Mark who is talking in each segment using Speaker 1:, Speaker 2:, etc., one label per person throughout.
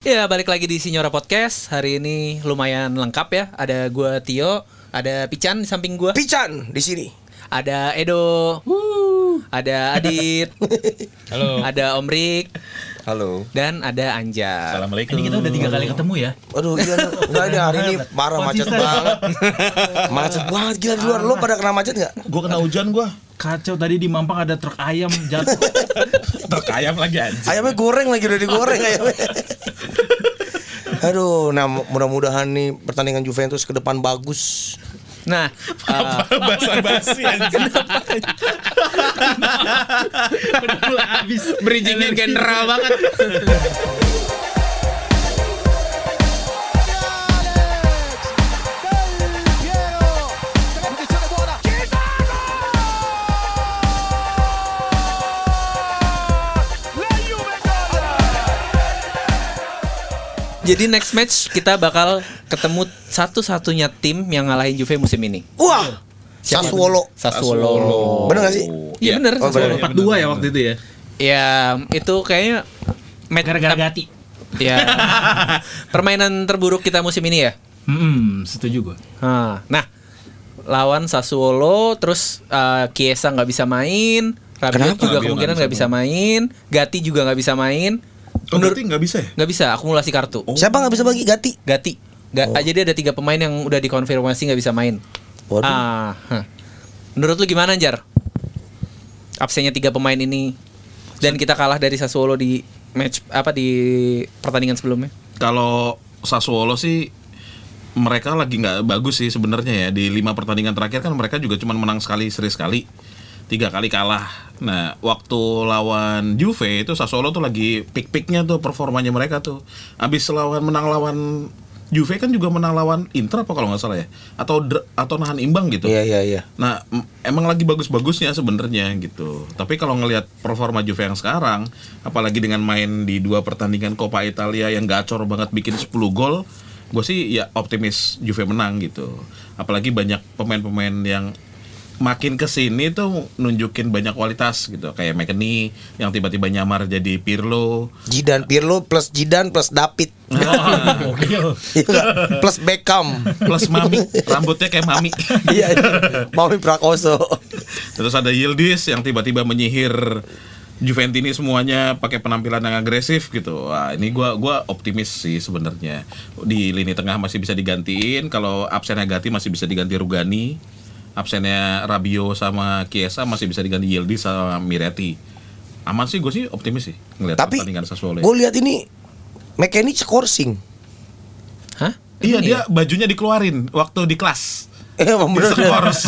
Speaker 1: Ya, balik lagi di Sinyora Podcast. Hari ini lumayan lengkap ya. Ada gua Tio, ada Pican di samping gua,
Speaker 2: Pican di sini.
Speaker 1: ada Edo, ada Adit,
Speaker 3: Halo.
Speaker 1: ada Om Rik,
Speaker 2: Halo.
Speaker 1: dan ada Anja.
Speaker 3: Assalamualaikum. Ini kita udah tiga kali ketemu ya.
Speaker 2: Aduh, iya enggak ini hari ini parah macet banget. macet banget gila di luar. Lu pada kena macet enggak?
Speaker 3: Gua kena hujan gua. Kacau tadi di Mampang ada truk ayam jatuh. truk ayam lagi anjing.
Speaker 2: Ayamnya goreng lagi udah digoreng ayamnya. Aduh, nah mudah-mudahan nih pertandingan Juventus ke depan bagus.
Speaker 1: Nah, uh,
Speaker 3: Basa basi anjing. Udah mulai habis.
Speaker 1: bridgingnya general banget. Jadi next match kita bakal ketemu satu-satunya tim yang ngalahin Juve musim ini.
Speaker 2: Wah, Sassuolo.
Speaker 1: Sassuolo.
Speaker 2: Bener gak sih?
Speaker 1: Iya bener
Speaker 2: Oh,
Speaker 1: Sassuolo.
Speaker 2: bener.
Speaker 3: 4-2 ya waktu itu ya.
Speaker 1: Ya itu kayaknya match
Speaker 3: Gara-gara Gati.
Speaker 1: Ya. Permainan terburuk kita musim ini ya.
Speaker 3: Hmm, setuju gua.
Speaker 1: Nah, nah lawan Sassuolo terus eh, Chiesa nggak bisa main, Rabiot
Speaker 2: Kenapa?
Speaker 1: juga
Speaker 3: Rabiot
Speaker 1: kemungkinan
Speaker 3: nggak
Speaker 1: nggak bisa main, Gatti juga nggak bisa main.
Speaker 3: Oh,
Speaker 1: Menurut
Speaker 3: berarti nggak bisa ya?
Speaker 1: nggak bisa akumulasi kartu.
Speaker 2: Siapa nggak bisa bagi Gati?
Speaker 1: Gatti. Ga-
Speaker 2: Oh.
Speaker 1: Jadi ada tiga pemain yang udah dikonfirmasi nggak bisa main.
Speaker 2: Waduh.
Speaker 1: Ah, menurut lu gimana Jar? Absennya tiga pemain ini dan kita kalah dari Sassuolo di match apa di pertandingan sebelumnya?
Speaker 4: Kalau Sassuolo sih mereka lagi nggak bagus sih sebenarnya ya di lima pertandingan terakhir kan mereka juga cuma menang sekali seri sekali tiga kali kalah. Nah waktu lawan Juve itu Sassuolo tuh lagi pik-piknya tuh performanya mereka tuh. Abis lawan menang lawan Juve kan juga menang lawan Inter apa kalau nggak salah ya atau atau nahan imbang gitu.
Speaker 2: Iya, iya, iya.
Speaker 4: Nah, em- emang lagi bagus-bagusnya sebenarnya gitu. Tapi kalau ngelihat performa Juve yang sekarang, apalagi dengan main di dua pertandingan Coppa Italia yang gacor banget bikin 10 gol, gue sih ya optimis Juve menang gitu. Apalagi banyak pemain-pemain yang makin ke sini tuh nunjukin banyak kualitas gitu. Kayak McKennie yang tiba-tiba nyamar jadi Pirlo.
Speaker 2: Jidan Pirlo plus Jidan plus David. Iya nggak? plus Beckham.
Speaker 4: Plus Mami, rambutnya kayak Mami.
Speaker 2: Iya. Mami Prakoso.
Speaker 4: Terus ada Yildiz yang tiba-tiba menyihir Juventini semuanya pakai penampilan yang agresif gitu. Wah, ini gua gua optimis sih sebenarnya. Di lini tengah masih bisa digantiin, kalau absennya Gatti masih bisa diganti Rugani. Absennya Rabio sama Chiesa masih bisa diganti Yildiz sama Miretti. Aman sih gue sih optimis sih ngelihat
Speaker 2: Tapi
Speaker 4: pertandingan Sassuolo.
Speaker 2: gue lihat ini mekanik skorsing.
Speaker 1: Hah?
Speaker 4: Iya, dia bajunya dikeluarin waktu di kelas.
Speaker 2: Eh, emang bener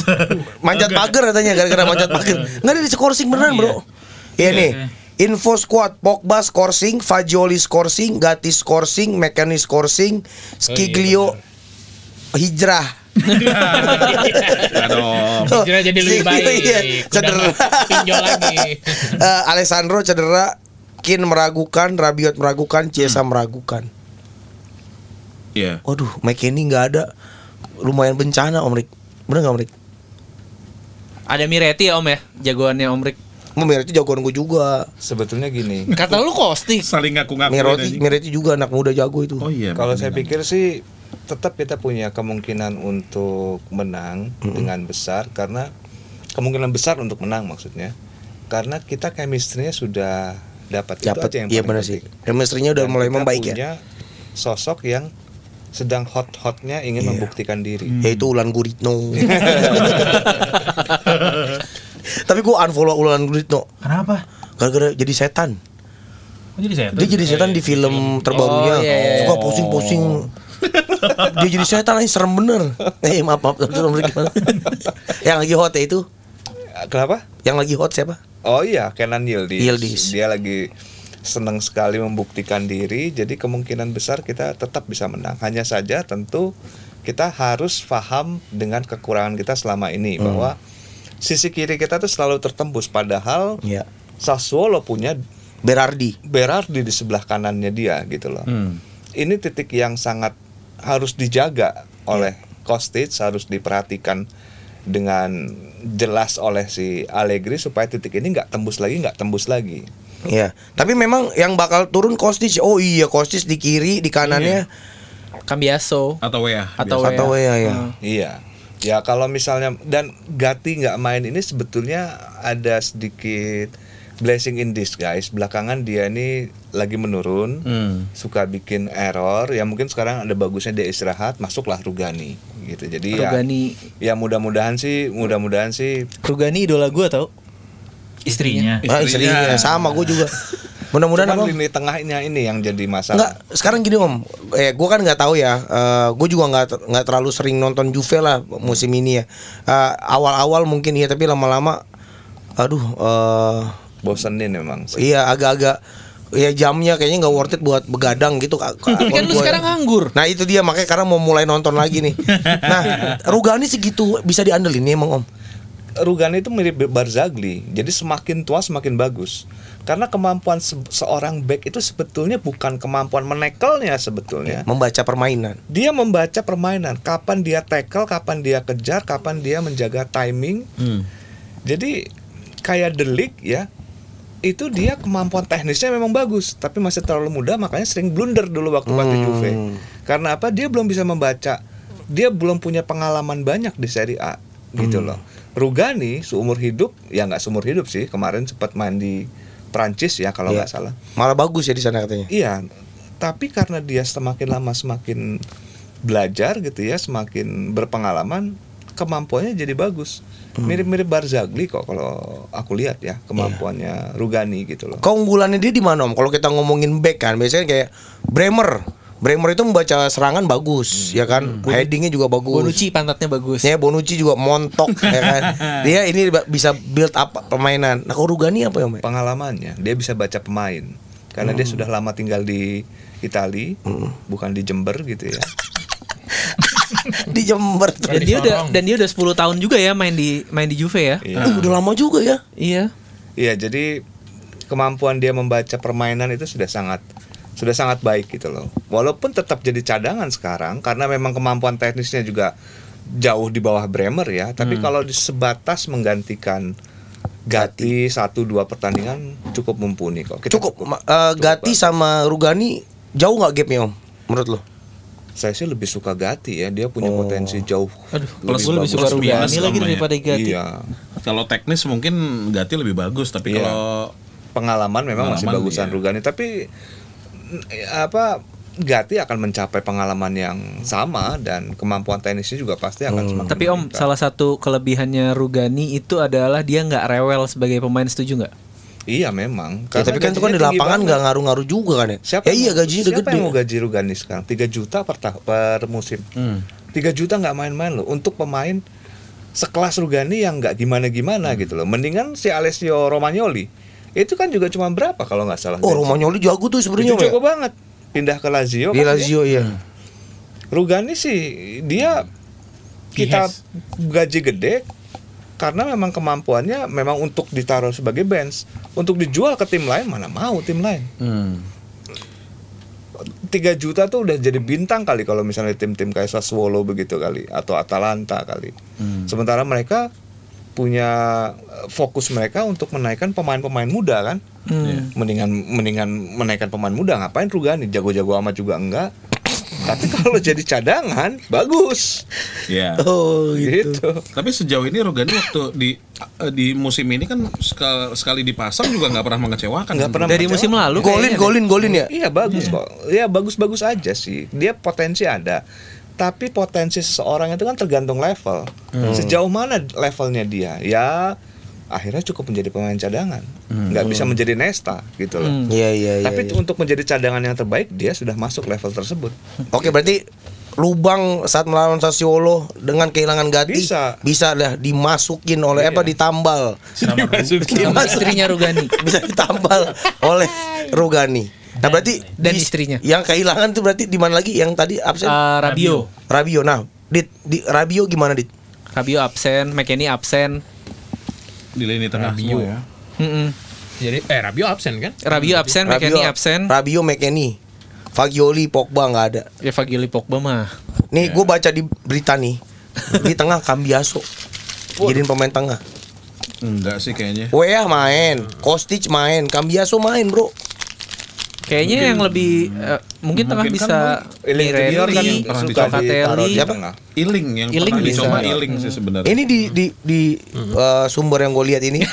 Speaker 2: manjat pagar katanya gara-gara manjat pagar. Nggak ada di skorsing beneran, Bro. Iya nih. Info squad Pogba skorsing, Fagioli skorsing, Gatti skorsing, Mekani skorsing, Skiglio hijrah.
Speaker 4: Aduh.
Speaker 1: Hijrah jadi lebih baik.
Speaker 2: Iya, cedera.
Speaker 1: pinjol lagi.
Speaker 2: Eh, Alessandro cedera, Kin meragukan, Rabiot meragukan, Chiesa meragukan.
Speaker 4: Iya.
Speaker 2: Waduh, McKennie nggak ada. Lumayan bencana Om Rik. Bener nggak Om Rik?
Speaker 1: Ada Miretti ya Om ya, jagoannya Om Rik.
Speaker 2: Miretti jagoan gue juga.
Speaker 5: Sebetulnya gini,
Speaker 1: Kata lu Kosti.
Speaker 4: Saling ngaku-ngaku.
Speaker 2: Miretti, Miretti juga anak muda jago itu.
Speaker 4: Oh iya.
Speaker 5: kalau saya pikir sih tetap kita punya kemungkinan untuk menang dengan besar karena kemungkinan besar untuk menang maksudnya. Karena kita chemistry-nya sudah dapat. Itu
Speaker 2: Dapat.
Speaker 5: aja yang
Speaker 2: Iya benar sih. Chemistry-nya udah
Speaker 5: Dan
Speaker 2: mulai
Speaker 5: kita
Speaker 2: membaik ya.
Speaker 5: punya sosok yang sedang hot-hotnya ingin
Speaker 2: Iya.
Speaker 5: membuktikan diri.
Speaker 2: Yaitu Ulan Guritno. Tapi gue unfollow Ulan Guritno
Speaker 3: Kenapa?
Speaker 2: gara-gara jadi setan.
Speaker 3: Oh, jadi saya
Speaker 2: Dia jadi setan di film terbarunya.
Speaker 1: Oh, iya, iya.
Speaker 2: Suka posing-posing. Dia jadi setan aja serem bener. Eh maaf maaf? Yang lagi hot ya itu.
Speaker 5: Kenapa?
Speaker 2: Yang lagi hot siapa?
Speaker 5: Oh iya, Kenan Yildiz.
Speaker 2: Yildiz.
Speaker 5: Dia lagi senang sekali membuktikan diri, jadi kemungkinan besar kita tetap bisa menang. Hanya saja tentu kita harus paham dengan kekurangan kita selama ini
Speaker 2: Hmm.
Speaker 5: bahwa sisi kiri kita tuh selalu tertembus padahal
Speaker 2: Ya.
Speaker 5: Sassuolo punya
Speaker 2: Berardi.
Speaker 5: Berardi di sebelah kanannya dia gitu loh.
Speaker 4: Hmm.
Speaker 5: Ini titik yang sangat harus dijaga oleh Kostic, harus diperhatikan dengan jelas oleh si Allegri supaya titik ini nggak tembus lagi, nggak tembus lagi.
Speaker 2: Iya. Tapi memang yang bakal turun Kostic. Oh iya, Kostic di kiri, di kanannya.
Speaker 1: Cambiaso
Speaker 4: Atau ya.
Speaker 1: atau. Wea,
Speaker 2: ya.
Speaker 1: Hmm.
Speaker 5: Iya. Ya kalau misalnya dan Gati nggak main ini sebetulnya ada sedikit blessing in disguise. Belakangan dia ini lagi menurun,
Speaker 4: Hmm.
Speaker 5: suka bikin error. Ya mungkin sekarang ada bagusnya dia istirahat, masuklah Rugani gitu. Jadi
Speaker 1: Rugani
Speaker 5: ya ya mudah-mudahan sih, mudah-mudahan sih
Speaker 1: Rugani idola gua tau istrinya.
Speaker 2: Ah, istrinya sama gue juga. Mudah-mudahan
Speaker 5: Cuman lini tengahnya ini yang jadi masalah.
Speaker 2: Enggak, sekarang gini Om. Eh, gue kan nggak tahu ya. Eh, gue juga nggak nggak terlalu sering nonton Juve lah musim ini ya. Eh, awal-awal mungkin iya, tapi lama-lama, aduh, eh,
Speaker 5: Bosenin memang sih.
Speaker 2: iya agak-agak ya jamnya kayaknya nggak worth it buat begadang gitu.
Speaker 1: Tapi kan lu sekarang nganggur.
Speaker 2: Nah itu dia makanya karena mau mulai nonton lagi nih. Nah Rugani segitu bisa diandelin nih emang Om.
Speaker 5: Rugani itu mirip Barzagli. Jadi semakin tua semakin bagus. Karena kemampuan se- seorang back itu sebetulnya bukan kemampuan menekelnya sebetulnya.
Speaker 2: Membaca permainan.
Speaker 5: Dia membaca permainan, kapan dia tackle, kapan dia kejar, kapan dia menjaga timing.
Speaker 4: Hmm.
Speaker 5: Jadi kayak delik ya. Itu dia kemampuan teknisnya memang bagus, tapi masih terlalu muda makanya sering blunder dulu waktu pelatih Juve. Karena apa? Dia belum bisa membaca. Dia belum punya pengalaman banyak di Serie A gitu loh. Rugani seumur hidup ya nggak seumur hidup sih. Kemarin sempat main di Prancis ya kalau
Speaker 2: Iya.
Speaker 5: nggak salah.
Speaker 2: Malah bagus ya di sana katanya.
Speaker 5: Iya, tapi karena dia semakin lama semakin belajar gitu ya, semakin berpengalaman, kemampuannya jadi bagus. Mirip-mirip Barzagli kok kalau aku lihat ya kemampuannya Rugani gitu loh.
Speaker 2: Keunggulannya dia di mana Om? Kalau kita ngomongin back kan biasanya kayak Bremer. Bremer itu membaca serangan bagus, ya kan? Headingnya juga bagus.
Speaker 1: Bonucci pantatnya bagus.
Speaker 2: Ya Bonucci juga montok ya kan. Dia ini bisa build up permainan. Nah, kalau Rugani apa ya, Om?
Speaker 5: Pengalamannya, dia bisa baca pemain. Karena dia sudah lama tinggal di Itali, bukan di Jember gitu ya.
Speaker 2: Di Jember tuh.
Speaker 1: Dan dia udah dan dia udah 10 tahun juga ya main di main di Juve ya.
Speaker 5: Iya.
Speaker 2: Eh, udah lama juga ya.
Speaker 1: Iya.
Speaker 5: Iya, jadi kemampuan dia membaca permainan itu sudah sangat sudah sangat baik gitu loh. Walaupun tetap jadi cadangan sekarang karena memang kemampuan teknisnya juga jauh di bawah Bremer ya, tapi kalau di sebatas menggantikan Gati satu dua pertandingan cukup mumpuni kok. Kita-
Speaker 2: Cukup eh, Gati sama Rugani jauh nggak gapnya Om? Menurut lo?
Speaker 5: Saya sih lebih suka Gati ya, dia punya potensi jauh.
Speaker 1: Aduh,
Speaker 4: Plus-
Speaker 1: lebih
Speaker 4: plus
Speaker 1: suka
Speaker 4: minus
Speaker 1: Rugani lagi
Speaker 4: namanya.
Speaker 1: daripada Gatti.
Speaker 5: Iya.
Speaker 4: Kalau teknis mungkin Gati lebih bagus, tapi
Speaker 5: Iya.
Speaker 4: kalau
Speaker 5: Pengalaman memang masih
Speaker 4: Pengalaman,
Speaker 5: bagusan
Speaker 4: iya.
Speaker 5: Rugani, tapi mm, apa Gati akan mencapai pengalaman yang sama dan kemampuan tenisnya juga pasti akan semakin
Speaker 1: Tapi Om,
Speaker 5: meningkat.
Speaker 1: salah satu kelebihannya Rugani itu adalah dia nggak rewel sebagai pemain, setuju nggak?
Speaker 5: Iya memang.
Speaker 2: Ya, tapi kan itu kan di lapangan nggak ngaruh-ngaruh juga kan ya?
Speaker 5: Siapa
Speaker 2: ya iya gajinya
Speaker 5: siapa
Speaker 2: gede.
Speaker 5: yang mau gaji Rugani sekarang? 3 juta per, per musim. 3 juta nggak main-main loh untuk pemain sekelas Rugani yang nggak gimana-gimana gitu loh. Mendingan si Alessio Romagnoli. Itu kan juga cuma berapa kalau nggak salah.
Speaker 2: Oh,
Speaker 5: gaji.
Speaker 2: Romagnoli jago tuh sebenarnya
Speaker 5: Itu
Speaker 2: ya.
Speaker 5: banget. Pindah ke Lazio.
Speaker 2: Di
Speaker 5: kan.
Speaker 2: Lazio iya.
Speaker 5: Rugani sih dia kita gaji gede karena memang kemampuannya memang untuk ditaruh sebagai bench untuk dijual ke tim lain mana mau tim lain.
Speaker 4: Hmm.
Speaker 5: 3 juta tuh udah jadi bintang kali kalau misalnya tim-tim kayak Sassuolo begitu kali atau Atalanta kali. Sementara mereka punya eh, fokus mereka untuk menaikkan pemain-pemain muda kan? Mendingan mendingan menaikkan pemain muda ngapain Rugani? Jago-jago amat juga enggak tapi kalau jadi cadangan bagus
Speaker 4: ya.
Speaker 2: Oh
Speaker 5: gitu.
Speaker 4: Tapi sejauh ini Rogani waktu di eh, di musim ini kan sekali, sekali dipasang juga nggak pernah mengecewakan.
Speaker 5: Nggak pernah
Speaker 1: Dari
Speaker 5: mengecewakan.
Speaker 1: musim lalu
Speaker 2: Golin,
Speaker 1: kayaknya deh.
Speaker 2: golin, golin ya.
Speaker 5: Iya bagus kok. Iya bagus-bagus aja sih. Dia potensi ada. Tapi potensi seseorang itu kan tergantung level. Sejauh mana levelnya dia? Ya akhirnya cukup menjadi pemain cadangan. Nggak bisa menjadi Nesta gitu loh.
Speaker 1: Hmm.
Speaker 2: Iya iya iya.
Speaker 5: Tapi
Speaker 2: iya.
Speaker 5: untuk menjadi cadangan yang terbaik dia sudah masuk level tersebut.
Speaker 2: Oke berarti lubang saat melawan Sassuolo dengan kehilangan Gati
Speaker 5: Bisa.
Speaker 2: bisa lah dimasukin oleh
Speaker 5: Iya.
Speaker 2: apa ditambal
Speaker 3: Sama
Speaker 1: Sama istrinya Rugani.
Speaker 2: bisa ditambal oleh Rugani. Nah berarti
Speaker 1: dan
Speaker 2: di-
Speaker 1: istrinya.
Speaker 2: Yang kehilangan tuh berarti di mana lagi? Yang tadi absen
Speaker 1: Eh, Rabio.
Speaker 2: Rabio. Nah, dit di Rabio gimana dit?
Speaker 1: Rabio absen, McKennie absen.
Speaker 4: Di lini tengah
Speaker 3: Rabio
Speaker 4: semua
Speaker 3: ya.
Speaker 1: Mm-mm.
Speaker 6: Jadi eh Rabio absen kan?
Speaker 1: Rabio absen, McKennie absen.
Speaker 2: Rabio McKennie. Fagioli, Pogba nggak ada.
Speaker 1: Ya Fagili Pogba mah.
Speaker 2: Nih gue baca di berita nih di tengah Cambiaso. Jadiin pemain tengah.
Speaker 4: Enggak sih kayaknya.
Speaker 2: Weah main, Kostic main, Cambiaso main, Bro.
Speaker 1: Kayaknya yang lebih eh, mungkin tengah
Speaker 4: Mungkin kan
Speaker 1: bisa
Speaker 5: Iling Junior kan
Speaker 1: Mirelli,
Speaker 4: pernah
Speaker 5: suka
Speaker 1: Locatelli.
Speaker 5: ditaruh di
Speaker 2: Siapa?
Speaker 5: tengah.
Speaker 4: Iling yang
Speaker 1: Iling
Speaker 4: pernah
Speaker 1: bisa.
Speaker 4: dicoba Iling sih sebenarnya.
Speaker 2: Ini di di di eh, sumber yang gue lihat ini.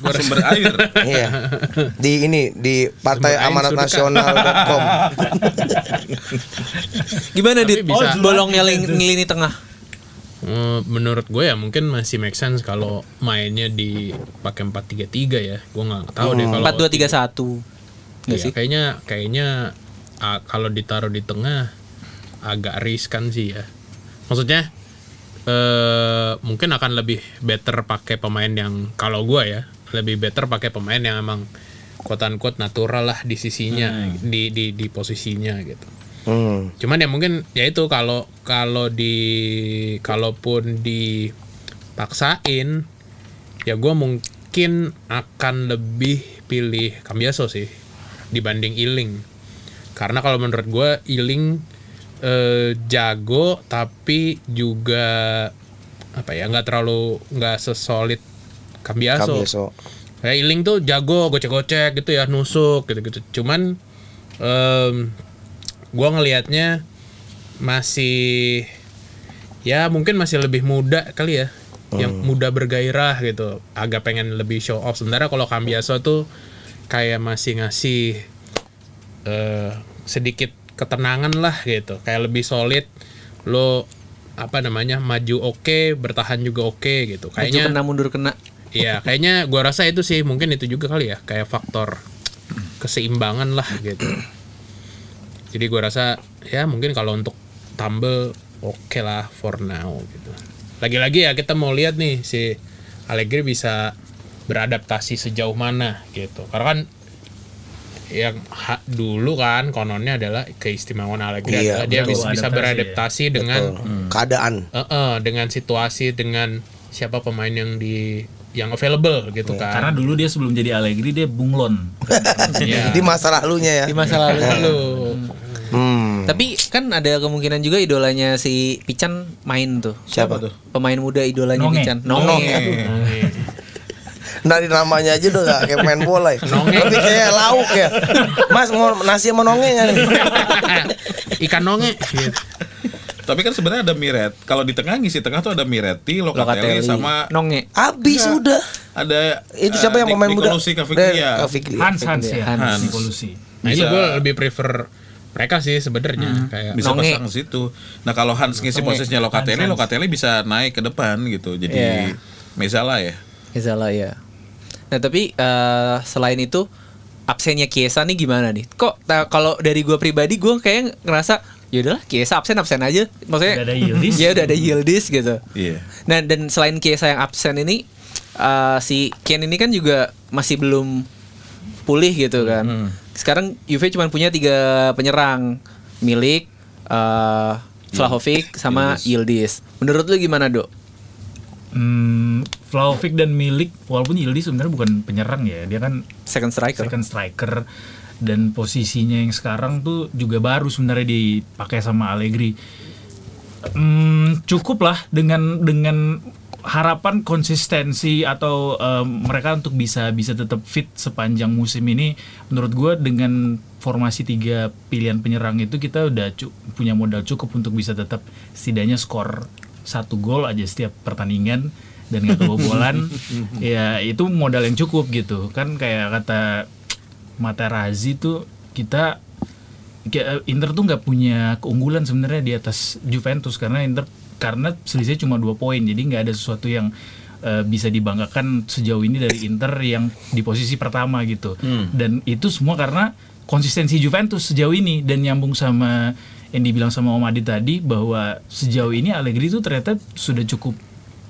Speaker 4: Ah, sumber air.
Speaker 2: Iya. Di ini di Partai
Speaker 6: Sumber
Speaker 2: Amanat. Nasional.com.
Speaker 1: Gimana dit?
Speaker 6: bisa.
Speaker 1: bolongnya ling- lini tengah.
Speaker 6: Eh, menurut gue ya mungkin masih make sense kalau mainnya di pakai 4-3-3 ya. Gue nggak tahu deh kalau
Speaker 1: 4 2 3 1. Enggak
Speaker 6: Iya,
Speaker 1: sih?
Speaker 6: kayaknya kayaknya ah, kalau ditaruh di tengah agak riskan sih ya. Maksudnya eh mungkin akan lebih better pakai pemain yang kalau gua ya lebih better pakai pemain yang emang quote unquote natural lah di sisinya di di di posisinya gitu.
Speaker 2: Hmm.
Speaker 6: Cuman ya mungkin ya itu kalau kalau di kalaupun dipaksain ya gua mungkin akan lebih pilih Cambiaso sih dibanding Iling. Karena kalau menurut gua Iling eh, jago tapi juga apa ya nggak terlalu nggak sesolid. Cambiaso. Kayak Iling tuh jago gocek-gocek gitu ya, nusuk gitu-gitu. Cuman em gua ngelihatnya masih ya mungkin masih lebih muda kali ya. Yang muda bergairah gitu. Agak pengen lebih show off. Sementara kalau Cambiaso tuh kayak masih ngasih eh sedikit ketenangan lah gitu. Kayak lebih solid. Lo apa namanya maju oke bertahan juga oke gitu
Speaker 1: Maju
Speaker 6: kayaknya
Speaker 1: kena mundur kena.
Speaker 6: Iya, kayaknya gua rasa itu sih mungkin itu juga kali ya, kayak faktor keseimbangan lah gitu. Jadi gua rasa ya mungkin kalau untuk tumble oke lah for now gitu. Lagi-lagi ya kita mau lihat nih si Allegri bisa beradaptasi sejauh mana gitu. Karena kan yang ha- dulu kan kononnya adalah keistimewaan Allegri
Speaker 2: Iya,
Speaker 6: dia
Speaker 3: betul.
Speaker 6: bisa, bisa
Speaker 3: Adaptasi,
Speaker 6: beradaptasi dengan
Speaker 2: Betul. keadaan.
Speaker 6: Eh, eh, dengan situasi dengan siapa pemain yang di yang available gitu
Speaker 3: Karena
Speaker 6: kan.
Speaker 3: dulu dia sebelum jadi Allegri dia bunglon.
Speaker 6: Iya.
Speaker 2: Di masa lalunya ya.
Speaker 1: Di masa lalu.
Speaker 6: Lalu
Speaker 2: Hmm.
Speaker 1: Tapi kan ada kemungkinan juga idolanya si Pican main tuh.
Speaker 2: Siapa tuh?
Speaker 1: Pemain muda idolanya
Speaker 3: Nonge.
Speaker 1: Pican.
Speaker 2: Nonge. Dari namanya aja udah gak kayak main bola ya. Lebih kayak lauk ya. Mas mau nasi sama nonge nggak nih?
Speaker 6: ikan nonge gitu.
Speaker 4: Tapi kan sebenarnya ada Miret. Kalau di tengah ngisi tengah tuh ada Miretti, Locatelli,
Speaker 1: Locatelli
Speaker 4: sama
Speaker 1: Nonge.
Speaker 2: Habis udah.
Speaker 4: ada
Speaker 2: Itu
Speaker 4: eh,
Speaker 2: siapa yang
Speaker 4: Nick-
Speaker 2: pemain muda?
Speaker 4: Nicolosi Caviglia.
Speaker 2: Dan- Caviglia.
Speaker 3: Hans Hans ya,
Speaker 1: Hans.
Speaker 3: Hans Nicolosi.
Speaker 6: Nah, itu gue lebih prefer mereka sih sebenarnya kayak
Speaker 4: bisa
Speaker 1: Nonge.
Speaker 4: pasang situ. Nah kalau Hans ngisi posisinya Locatelli,
Speaker 3: Hans.
Speaker 4: Locatelli bisa naik ke depan gitu. Jadi
Speaker 1: Iya.
Speaker 4: Mezala ya.
Speaker 1: Ezala ya. Nah tapi eh, selain itu absennya Kiesa nih gimana nih? Kok kalau dari gue pribadi gue kayak ngerasa ya udahlah Kiesa absen absen aja. Maksudnya
Speaker 3: Udah ada Yildiz.
Speaker 1: Ya udah ada Yildiz gitu.
Speaker 4: Iya.
Speaker 1: Nah dan selain Kiesa yang absen ini eh, si Ken ini kan juga masih belum pulih gitu kan. Sekarang Juve cuma punya tiga penyerang milik eh Vlahovic sama Yildiz. Menurut lu gimana dok?
Speaker 3: Hmm, Vlahovic dan Milik walaupun Yildiz sebenarnya bukan penyerang ya, dia kan
Speaker 1: Second striker.
Speaker 3: second striker dan posisinya yang sekarang tuh juga baru sebenarnya dipakai sama Allegri. Hmm, cukup lah dengan dengan harapan konsistensi atau eh, mereka untuk bisa bisa tetap fit sepanjang musim ini menurut gue dengan formasi tiga pilihan penyerang itu kita udah cu- punya modal cukup untuk bisa tetap setidaknya skor satu gol aja setiap pertandingan dan nggak kebobolan ya itu modal yang cukup gitu. Kan kayak kata Materazzi tuh kita kayak Inter tuh nggak punya keunggulan sebenarnya di atas Juventus. Karena Inter karena selisihnya cuma dua poin. Jadi nggak ada sesuatu yang eh, bisa dibanggakan sejauh ini dari Inter yang di posisi pertama gitu. Dan itu semua karena konsistensi Juventus sejauh ini. Dan nyambung sama yang dibilang sama Om Adi tadi bahwa sejauh ini Allegri tuh ternyata sudah cukup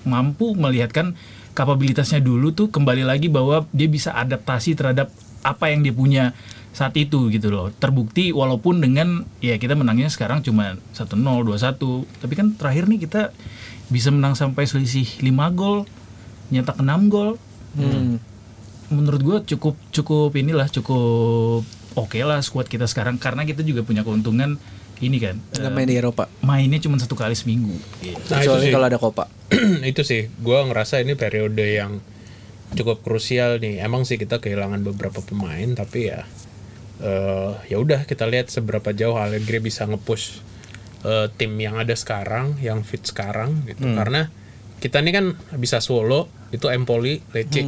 Speaker 3: mampu melihatkan kapabilitasnya dulu tuh kembali lagi bahwa dia bisa adaptasi terhadap apa yang dia punya saat itu gitu loh. Terbukti walaupun dengan ya kita menangnya sekarang cuma 1-0, 2-1, tapi kan terakhir nih kita bisa menang sampai selisih 5 gol, nyetak 6 gol.
Speaker 1: Hmm.
Speaker 3: Menurut gue cukup cukup inilah cukup oke lah squad kita sekarang karena kita juga punya keuntungan ini kan.
Speaker 1: Nggak
Speaker 3: eh,
Speaker 1: main di Eropa.
Speaker 3: mainnya cuma satu kali seminggu.
Speaker 6: Nah, itu
Speaker 1: Kecuali
Speaker 6: sih.
Speaker 1: kalau ada Copa.
Speaker 6: itu sih gue ngerasa ini periode yang cukup krusial nih. Emang sih kita kehilangan beberapa pemain tapi ya eh ya udah kita lihat seberapa jauh Allegri bisa nge-push eh, tim yang ada sekarang, yang fit sekarang gitu. Karena kita ini kan bisa Solo, itu Empoli, Lecce.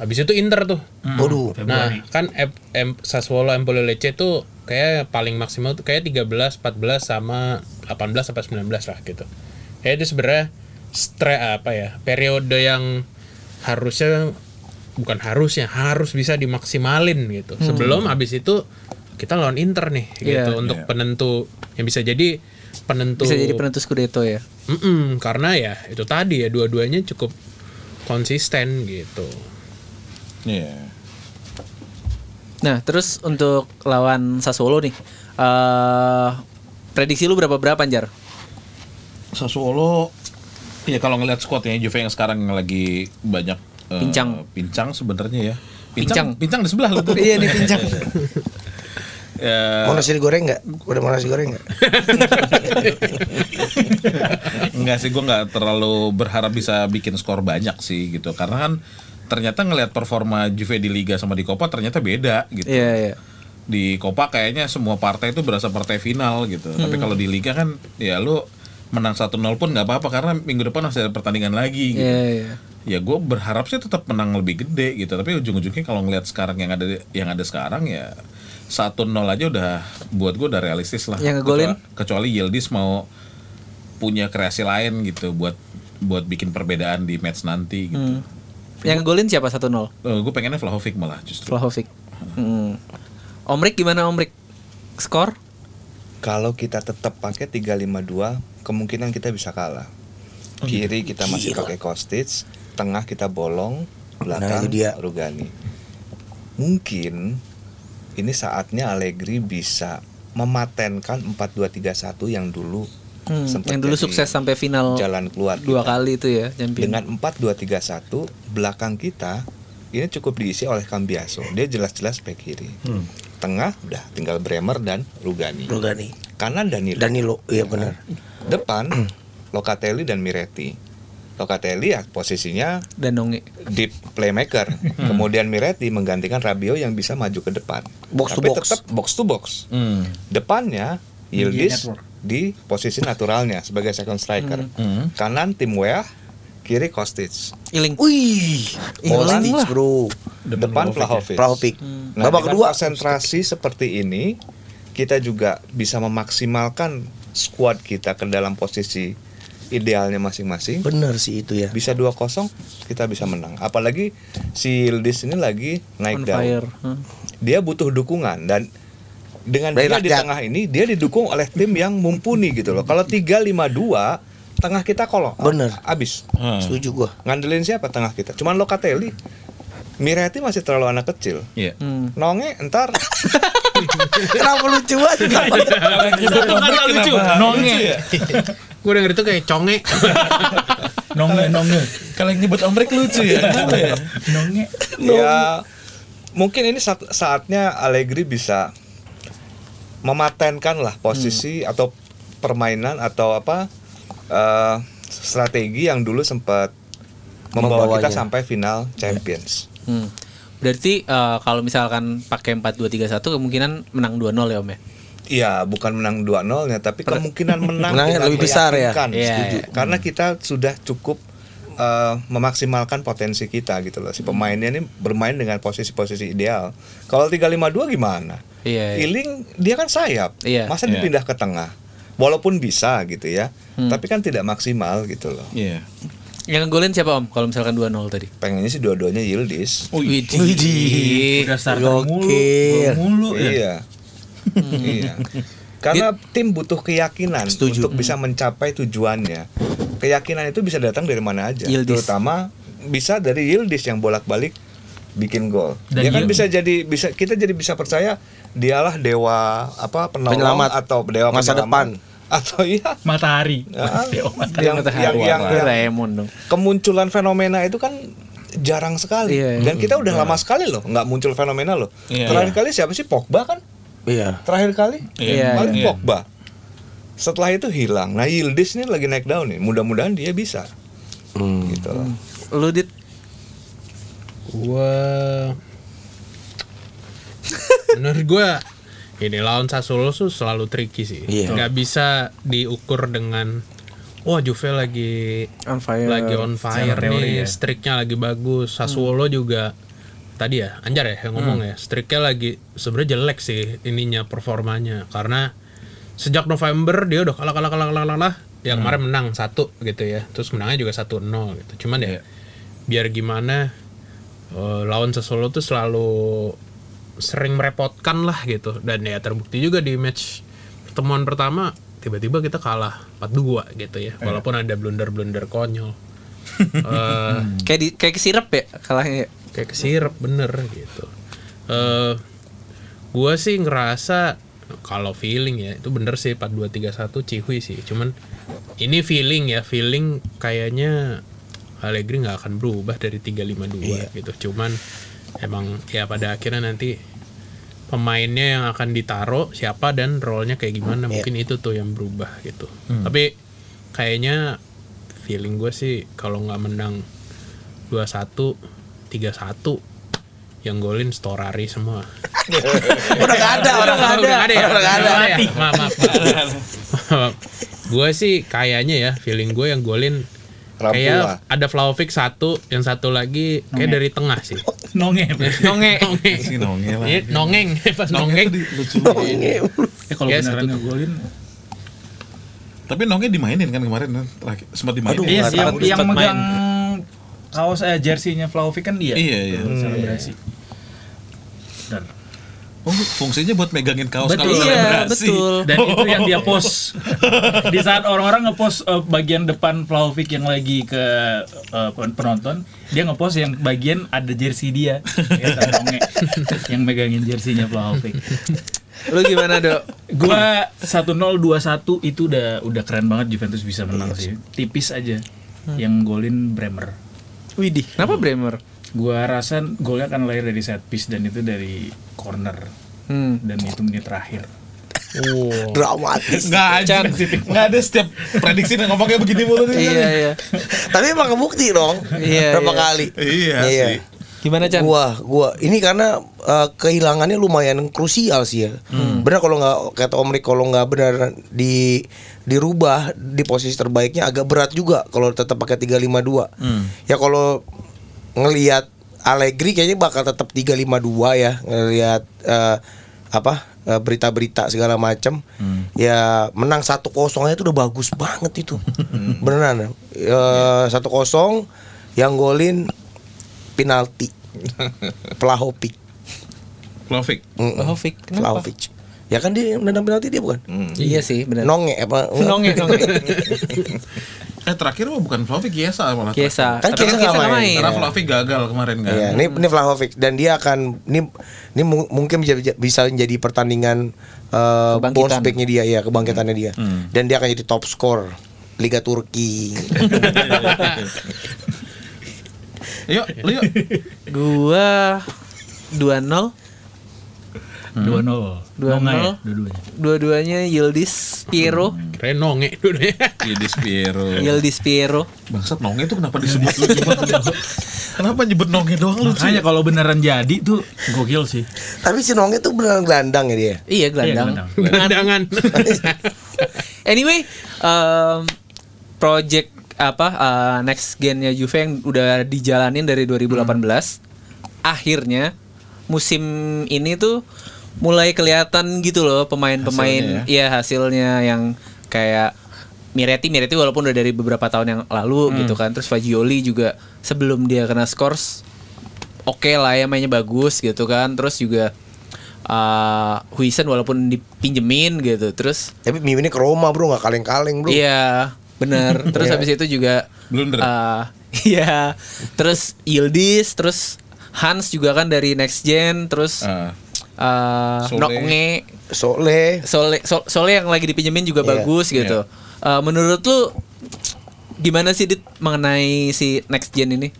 Speaker 6: Habis itu Inter tuh.
Speaker 2: Waduh.
Speaker 6: Nah, kan em, em, Sassuolo Empoli Lecce tuh kayak paling maksimal tuh kayak 13, 14 sama 18 sampai 19 lah gitu. Ya itu sebenarnya stre apa ya? Periode yang harusnya bukan harusnya harus bisa dimaksimalin gitu. Sebelum habis itu kita lawan Inter nih gitu
Speaker 1: Iya.
Speaker 6: untuk penentu yang bisa jadi penentu
Speaker 1: Bisa jadi penentu Scudetto ya.
Speaker 6: Mm-mm, karena ya itu tadi ya dua-duanya cukup konsisten gitu.
Speaker 4: Iya.
Speaker 1: Nah, terus untuk lawan Sassuolo nih. eh prediksi lu berapa berapa Anjar?
Speaker 4: Sassuolo ya kalau ngelihat squadnya Juve yang sekarang yang lagi banyak eh,
Speaker 1: Pincang.
Speaker 4: pincang sebenarnya ya
Speaker 1: Pincang.
Speaker 4: pincang pincang di sebelah lu tuh
Speaker 2: Iya nih pincang.
Speaker 4: ya,
Speaker 2: Mau nasi goreng nggak? Udah mau nasi goreng nggak?
Speaker 4: enggak sih gue nggak terlalu berharap bisa bikin skor banyak sih gitu karena kan ternyata ngelihat performa Juve di Liga sama di Copa ternyata beda gitu
Speaker 1: Iya, iya.
Speaker 4: di Copa kayaknya semua partai itu berasa partai final gitu tapi kalau di Liga kan ya lu menang 1-0 pun nggak apa-apa karena minggu depan masih ada pertandingan lagi gitu
Speaker 1: Iya, iya.
Speaker 4: ya gue berharap sih tetap menang lebih gede gitu tapi ujung-ujungnya kalau ngelihat sekarang yang ada yang ada sekarang ya 1-0 aja udah buat gue udah realistis lah
Speaker 1: Yang ngegolin?
Speaker 4: kecuali, kecuali Yildiz mau punya kreasi lain gitu buat buat bikin perbedaan di match nanti gitu
Speaker 1: Hmm. Yang golin siapa 1-0?
Speaker 4: gue pengennya Vlahovic malah justru
Speaker 1: Vlahovic. Hmm. Omrik gimana Omrik? Skor?
Speaker 5: Kalau kita tetap pakai 352, kemungkinan kita bisa kalah. Kiri kita masih pakai Kostic, tengah kita bolong, belakang
Speaker 2: itu dia.
Speaker 5: Rugani. Mungkin ini saatnya Allegri bisa mematenkan 4-2-3-1 yang dulu
Speaker 1: Hmm,
Speaker 5: sempat
Speaker 1: yang dulu sukses sampai final
Speaker 5: jalan keluar
Speaker 1: dua
Speaker 5: kita.
Speaker 1: kali itu ya champion.
Speaker 5: Dengan 4-2-3-1 belakang kita ini cukup diisi oleh Cambiaso. Dia jelas-jelas back kiri. Tengah udah tinggal Bremer dan Rugani.
Speaker 2: Rugani.
Speaker 5: Kanan Danilo.
Speaker 2: Danilo, iya benar.
Speaker 5: Depan Locatelli dan Miretti. Locatelli ya posisinya
Speaker 1: dan Nonge.
Speaker 5: deep playmaker. Kemudian Miretti menggantikan Rabiot yang bisa maju ke depan.
Speaker 2: Box to
Speaker 5: Tapi
Speaker 2: box.
Speaker 5: tetap box to box.
Speaker 4: Hmm.
Speaker 5: Depannya Yildiz di posisi naturalnya sebagai second striker. Kanan Tim Weah, kiri Kostic.
Speaker 1: Iling.
Speaker 2: Wih, Kostic, bro.
Speaker 5: Depan Vlahovic.
Speaker 2: Vlahovic.
Speaker 5: Nah,
Speaker 2: Babak
Speaker 5: dengan
Speaker 2: kedua
Speaker 5: konsentrasi seperti ini, kita juga bisa memaksimalkan squad kita ke dalam posisi idealnya masing-masing.
Speaker 2: Bener sih itu ya.
Speaker 5: Bisa 2-0, kita bisa menang. Apalagi si Yildiz ini lagi naik
Speaker 1: On
Speaker 5: daun.
Speaker 1: fire. Hmm.
Speaker 5: Dia butuh dukungan dan dengan
Speaker 2: Dari
Speaker 5: dia di
Speaker 2: rakyat.
Speaker 5: tengah ini dia didukung oleh tim yang mumpuni gitu loh. Kalau 3-5-2 tengah kita kalau
Speaker 2: Bener.
Speaker 5: abis
Speaker 4: Hmm.
Speaker 2: Setuju gua.
Speaker 5: ngandelin siapa tengah kita? Cuman Locatelli. Miretti masih terlalu anak kecil.
Speaker 4: Iya.
Speaker 1: Hmm.
Speaker 5: Nonge entar
Speaker 2: Kenapa lucu banget?
Speaker 3: Itu kan gak lucu. Nonge.
Speaker 6: Gue denger itu kayak conge.
Speaker 3: Nonge, nonge.
Speaker 4: Kalau yang nyebut ombrek lucu ya.
Speaker 3: Nonge.
Speaker 5: ya mungkin ini saat- saatnya Allegri bisa mematenkan lah posisi atau permainan atau apa eh, strategi yang dulu sempat membawa kita
Speaker 2: Membawanya.
Speaker 5: sampai final Champions.
Speaker 1: Hmm. Berarti eh, kalau misalkan pakai 4-2-3-1 kemungkinan menang 2-0 ya Om ya?
Speaker 5: Iya, bukan menang 2-0 ya, tapi kemungkinan menang
Speaker 2: Menangnya
Speaker 5: dengan
Speaker 2: lebih besar ya?
Speaker 1: Iya,
Speaker 5: Setuju.
Speaker 1: iya.
Speaker 5: Karena kita sudah cukup eh, memaksimalkan potensi kita gitu loh. Si pemainnya ini bermain dengan posisi-posisi ideal. Kalau 3-5-2 gimana?
Speaker 1: Iya, iya.
Speaker 5: Iling dia kan sayap.
Speaker 1: Iya.
Speaker 5: Masa
Speaker 4: Iya.
Speaker 5: dipindah ke tengah? Walaupun bisa gitu ya.
Speaker 1: Hmm.
Speaker 5: Tapi kan tidak maksimal gitu loh.
Speaker 4: Iya.
Speaker 1: Yang ngegolin siapa Om kalau misalkan 2-0 tadi?
Speaker 5: Pengennya sih dua-duanya Yildiz.
Speaker 1: Widih.
Speaker 3: Udah starter mulu. Mulu ya.
Speaker 5: Iya. iya. Karena tim butuh keyakinan
Speaker 2: Setuju.
Speaker 5: untuk bisa mencapai tujuannya. Keyakinan itu bisa datang dari mana aja.
Speaker 1: Yildiz.
Speaker 5: Terutama bisa dari Yildiz yang bolak-balik bikin gol.
Speaker 3: Dan
Speaker 5: dia kan bisa jadi bisa kita jadi bisa percaya dialah dewa apa penolong
Speaker 2: Penyelamat.
Speaker 5: atau dewa
Speaker 2: Masa
Speaker 5: penyelamat.
Speaker 2: depan.
Speaker 5: Atau iya
Speaker 3: Matahari.
Speaker 5: Ah,
Speaker 3: Dewa matahari.
Speaker 5: yang,
Speaker 1: Matahari.
Speaker 5: yang, yang, yang
Speaker 1: Raymond dong.
Speaker 5: kemunculan fenomena itu kan jarang sekali
Speaker 1: Iya, iya.
Speaker 5: dan kita udah lama sekali loh nggak muncul fenomena loh
Speaker 4: Iya.
Speaker 5: terakhir kali siapa sih Pogba kan
Speaker 2: Iya.
Speaker 5: terakhir kali
Speaker 1: Iya,
Speaker 5: paling
Speaker 4: iya.
Speaker 5: Pogba setelah itu hilang nah Yildiz ini lagi naik daun nih mudah-mudahan dia bisa
Speaker 2: Hmm.
Speaker 5: gitu loh
Speaker 1: Lu dit
Speaker 6: Gua menurut gua ini lawan Sassuolo tuh selalu tricky sih.
Speaker 2: Iya.
Speaker 6: Nggak bisa diukur dengan wah Juve lagi
Speaker 1: On fire.
Speaker 6: lagi on fire nih,
Speaker 3: ya.
Speaker 6: streaknya lagi bagus. Sassuolo juga tadi ya Anjar ya yang ngomong ya, streaknya lagi sebenarnya jelek sih ininya performanya karena sejak November dia udah kalah kalah kalah kalah kalah. Yang kemarin menang satu gitu ya, terus menangnya juga 1-0 gitu. Cuman ya biar gimana eh, lawan Sassuolo tuh selalu sering merepotkan lah gitu. Dan ya terbukti juga di match pertemuan pertama tiba-tiba kita kalah 4-2 gitu ya. Walaupun ada blunder-blunder konyol. Eh,
Speaker 1: Kayak di kayak kesirep ya kalahnya. ya?
Speaker 6: kayak kesirep bener gitu. Eh gua sih ngerasa kalau feeling ya itu bener sih 4231 Cihui sih. Cuman ini feeling ya feeling kayaknya Allegri nggak akan berubah dari 352 gitu cuman emang ya pada akhirnya nanti pemainnya yang akan ditaruh siapa dan role-nya kayak gimana mungkin itu tuh yang berubah gitu tapi kayaknya feeling gue sih kalau nggak menang 21 31 yang golin Storari semua.
Speaker 2: Udah gak ada, orang gak ada.
Speaker 6: Udah nggak ada ya?
Speaker 2: Udah nggak ada.
Speaker 6: Udah? Maaf, maaf. maaf. gue sih kayaknya ya feeling gue yang golin
Speaker 5: Rampula.
Speaker 6: kayak ada Vlahovic satu, yang satu lagi kayak dari tengah sih.
Speaker 3: Nonge.
Speaker 1: Nonge.
Speaker 6: Nongeng.
Speaker 4: Si nongeng lah.
Speaker 6: Nongeng, pas nongeng.
Speaker 3: Ya kalau
Speaker 6: Ya,
Speaker 3: beneran ngegolin.
Speaker 4: Tapi nongeng dimainin kan kemarin kan? terakhir sempat dimainin.
Speaker 2: Aduh,
Speaker 3: Iya sih yang, yang
Speaker 1: main.
Speaker 3: megang kaos eh jersey-nya Vlahovic kan dia.
Speaker 4: Iya, iya.
Speaker 3: Selebrasi. Dan
Speaker 4: Oh, fungsinya buat megangin kaos
Speaker 3: Betul.
Speaker 4: kalau
Speaker 1: Iya,
Speaker 4: selebrasi.
Speaker 1: betul.
Speaker 3: dan itu yang dia post di saat orang-orang ngepost eh, bagian depan Vlahovic yang lagi ke pen- penonton dia ngepost yang bagian ada jersey dia ya, yang megangin jerseynya Vlahovic
Speaker 1: Lu gimana, Dok?
Speaker 3: gua 1-0 2-1 itu udah udah keren banget Juventus bisa menang sih tipis aja yang golin Bremer
Speaker 1: Widih, kenapa Bremer?
Speaker 3: Gua rasa golnya akan lahir dari set piece dan itu dari corner
Speaker 1: Hmm.
Speaker 3: dan itu menit terakhir
Speaker 6: Wow.
Speaker 2: Dramatis.
Speaker 4: Nggak aja. Nggak ada setiap prediksi yang ngomongnya begini mulu nih.
Speaker 1: Iya, iya.
Speaker 2: Tapi emang kebukti dong.
Speaker 1: Iya,
Speaker 2: Berapa
Speaker 1: iya.
Speaker 2: kali?
Speaker 4: Iya sih.
Speaker 1: Gimana, Chan?
Speaker 2: Gua, gua ini karena eh, kehilangannya lumayan krusial sih ya. Benar kalau nggak kata Om Rik kalau nggak benar di dirubah di posisi terbaiknya agak berat juga kalau tetap pakai 352. Ya kalau ngelihat Allegri kayaknya bakal tetap 352 ya ngelihat eh, apa eh, berita-berita segala macam ya menang 1-0 aja itu udah bagus banget itu. Beneran. Eh, satu 1-0 yang golin penalti. Vlahovic.
Speaker 4: Vlahovic.
Speaker 2: Mm-mm.
Speaker 1: Vlahovic, kenapa?
Speaker 2: Vlahovic. Ya kan dia nendang penalti dia bukan?
Speaker 1: Iya sih, benar.
Speaker 2: nonge apa?
Speaker 1: Nonge, nonge.
Speaker 4: Eh terakhir mah bukan Vlahovic Kiesa malah.
Speaker 1: Kiesa.
Speaker 2: Kan Kiesa nggak main.
Speaker 1: main.
Speaker 4: Karena Vlahovic gagal kemarin kan.
Speaker 2: Iya, ini ini Vlahovic dan dia akan ini ini mu- mungkin bisa bisa menjadi pertandingan uh, bounce back-nya dia ya, kebangkitannya dia. Dan dia akan jadi top skor Liga Turki.
Speaker 4: Yuk, yuk.
Speaker 1: Gua 2-0.
Speaker 3: 2-0
Speaker 1: 2-0.
Speaker 3: Nonga ya dua-duanya
Speaker 1: Dua-duanya Yildiz Piero.
Speaker 6: Keren nonge dulunya.
Speaker 4: Yildiz Piero.
Speaker 1: Yildiz Piero.
Speaker 4: Bangsat nonge itu kenapa disebut lu Kenapa nyebut nonge doang lu?
Speaker 3: makanya kalau beneran jadi tuh gokil sih
Speaker 2: Tapi si Nonge tuh beneran gelandang ya dia.
Speaker 1: Iya, gelandang.
Speaker 3: Iya,
Speaker 6: Gelandangan.
Speaker 1: Anyway, um, project apa uh, next gen-nya Juve yang udah dijalanin dari 2018 akhirnya musim ini tuh mulai kelihatan gitu loh pemain-pemain
Speaker 4: Hasilnya
Speaker 1: ya hasilnya yang kayak Miretti Miretti walaupun udah dari beberapa tahun yang lalu gitu kan terus Fagioli juga sebelum dia kena scores oke lah ya mainnya bagus gitu kan terus juga uh, Huisen walaupun dipinjemin gitu terus
Speaker 2: Tapi Mimi ini ke Roma bro nggak kaleng-kaleng bro.
Speaker 1: Iya, benar. Terus habis itu juga
Speaker 4: Blunder.
Speaker 1: eh, Iya. Terus Yildiz, terus Hans juga kan dari Next Gen, terus
Speaker 4: Ah.
Speaker 1: Eh
Speaker 4: Sole.
Speaker 1: Noknge,
Speaker 2: Soleh.
Speaker 1: Sole, Sol- Sole yang lagi dipinjemin juga
Speaker 2: Iya,
Speaker 1: bagus gitu. Eh, menurut lu gimana sih Dit mengenai si Next Gen ini?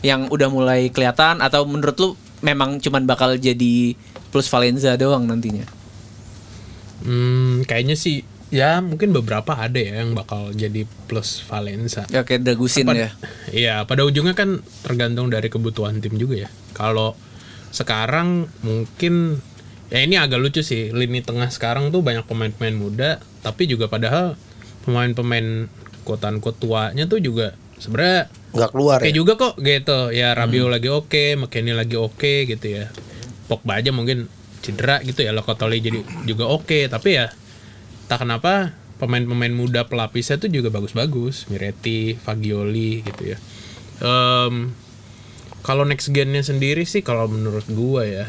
Speaker 1: Yang udah mulai kelihatan atau menurut lu memang cuman bakal jadi plus Valenza doang nantinya?
Speaker 6: Hmm, kayaknya sih ya mungkin beberapa ada ya yang bakal jadi plus Valencia.
Speaker 1: Ya kayak Dragusin ya.
Speaker 6: Iya, pada ujungnya kan tergantung dari kebutuhan tim juga ya. Kalau sekarang mungkin ya ini agak lucu sih. Lini tengah sekarang tuh banyak pemain-pemain muda, tapi juga padahal pemain-pemain kotan tuanya tuh juga sebenarnya
Speaker 2: nggak keluar
Speaker 6: oke
Speaker 2: ya.
Speaker 6: juga kok gitu. Ya Rabiot lagi oke, McKennie lagi oke gitu ya. Pogba aja mungkin cedera gitu ya, Lokotoli jadi juga oke, tapi ya tak kenapa pemain-pemain muda pelapisnya tuh juga bagus-bagus Miretti, Fagioli gitu ya Em, kalau next gennya sendiri sih kalau menurut gua ya